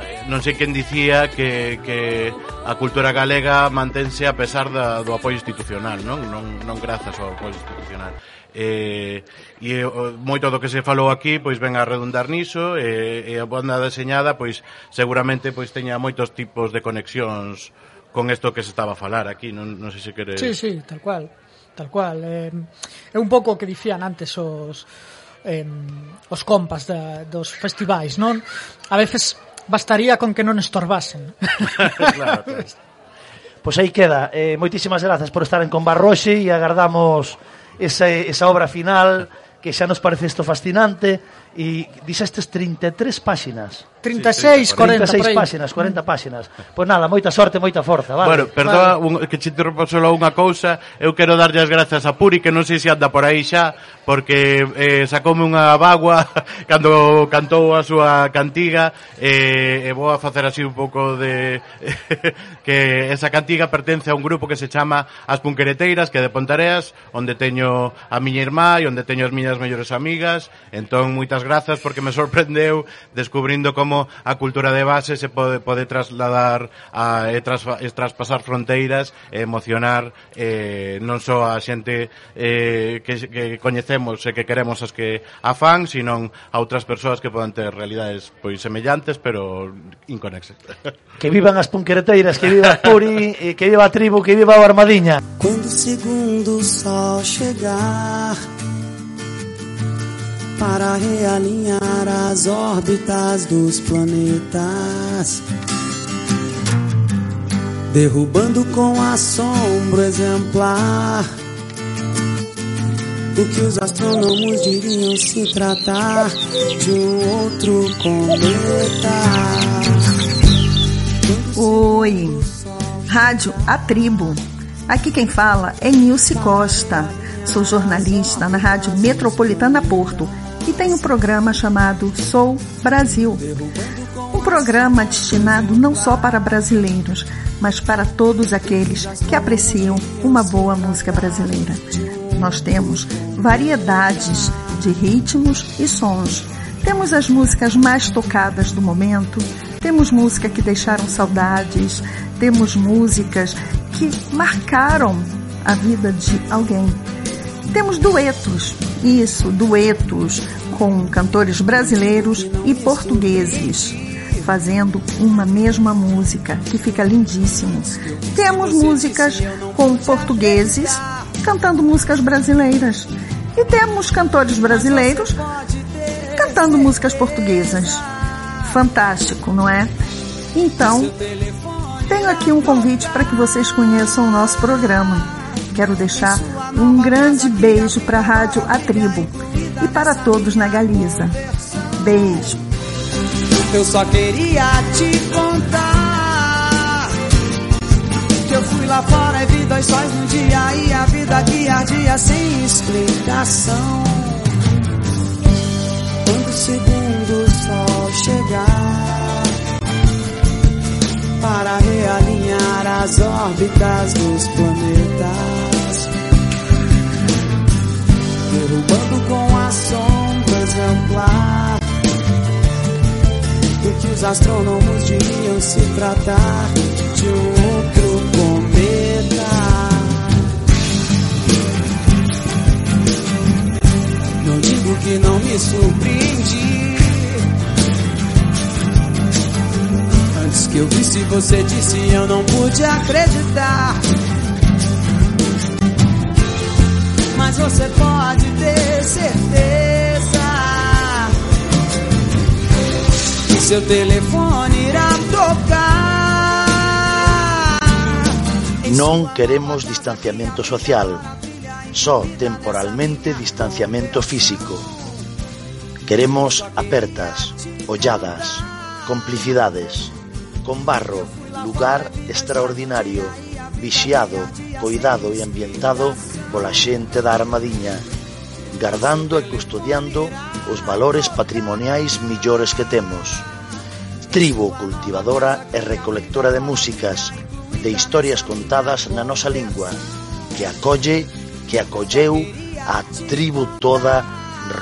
eh, non sei quen dicía que, que a cultura galega mantense a pesar da, do apoio institucional, non? Non, non grazas ao apoio institucional. Eh, e o, moito do que se falou aquí pois ven a redundar niso e, eh, e a banda deseñada pois seguramente pois teña moitos tipos de conexións con isto que se estaba a falar aquí, non, non sei se quere... Sí, sí, tal cual tal cual. Eh, é un pouco o que dicían antes os eh, os compas da, dos festivais, non? A veces bastaría con que non estorbasen. claro, claro. Pois aí queda. Eh, moitísimas grazas por estar en con Barroxe e agardamos esa, esa obra final que xa nos parece isto fascinante e dixestes 33 páxinas. 36, 40, 36 páxinas, 40 páxinas. Pois nada, moita sorte, moita forza, vale. Bueno, perdoa vale. un, que che interrompo solo unha cousa. Eu quero darlle as grazas a Puri, que non sei se anda por aí xa, porque eh, sacoume unha bagua cando cantou a súa cantiga eh, e vou a facer así un pouco de que esa cantiga pertence a un grupo que se chama As Punquereteiras, que é de Pontareas, onde teño a miña irmá e onde teño as miñas mellores amigas. Entón, moitas grazas porque me sorprendeu descubrindo como como a cultura de base se pode, pode trasladar a, e, tras, e traspasar fronteiras e emocionar eh, non só a xente eh, que, que coñecemos e que queremos as que a fan, sino a outras persoas que poden ter realidades pois semellantes, pero inconexas. Que vivan as punquereteiras, que viva Puri, e que viva a tribu, que viva o Armadiña. Quando o segundo sol chegar para realinhar as órbitas dos planetas, derrubando com assombro exemplar o que os astrônomos diriam se tratar de um outro cometa. Oi, Rádio A Tribo. Aqui quem fala é Nilce Costa. Sou jornalista na Rádio Metropolitana Porto e tenho um programa chamado Sou Brasil. Um programa destinado não só para brasileiros, mas para todos aqueles que apreciam uma boa música brasileira. Nós temos variedades de ritmos e sons. Temos as músicas mais tocadas do momento, temos música que deixaram saudades, temos músicas que marcaram a vida de alguém. Temos duetos, isso, duetos com cantores brasileiros e portugueses, fazendo uma mesma música, que fica lindíssimo. Temos músicas com portugueses cantando músicas brasileiras. E temos cantores brasileiros cantando músicas portuguesas. Fantástico, não é? Então, tenho aqui um convite para que vocês conheçam o nosso programa. Quero deixar um grande beijo para a Rádio A Tribo e para todos na Galiza. Beijo. Eu só queria te contar que eu fui lá fora e vi dois sóis no dia e a vida que ardia sem explicação. Quando o segundo sol chegar para realinhar as órbitas dos planetas, com a sombra exemplar do que os astrônomos diriam se tratar de um outro cometa. Não digo que não me surpreendi. Antes que eu visse você disse eu não pude acreditar. mas você pode ter certeza que seu telefone irá tocar. Non queremos distanciamento social, só temporalmente distanciamento físico. Queremos apertas, olladas, complicidades, con barro, lugar extraordinario, vixiado, coidado e ambientado pola xente da Armadiña, gardando e custodiando os valores patrimoniais millores que temos. Tribo cultivadora e recolectora de músicas, de historias contadas na nosa lingua, que acolle, que acolleu a tribu toda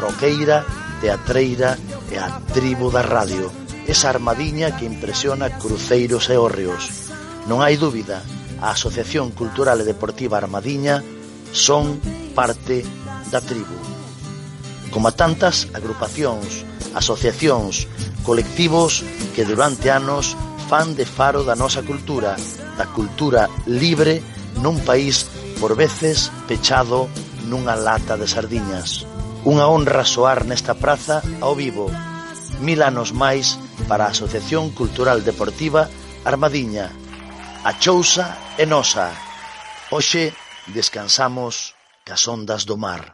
roqueira, teatreira e a tribu da radio. Esa armadiña que impresiona cruceiros e hórreos. Non hai dúbida, a Asociación Cultural e Deportiva Armadiña son parte da tribu. Como a tantas agrupacións, asociacións, colectivos que durante anos fan de faro da nosa cultura, da cultura libre nun país por veces pechado nunha lata de sardiñas. Unha honra soar nesta praza ao vivo. Mil anos máis para a Asociación Cultural Deportiva Armadiña. A chousa é nosa. Hoxe descansamos cas ondas do mar.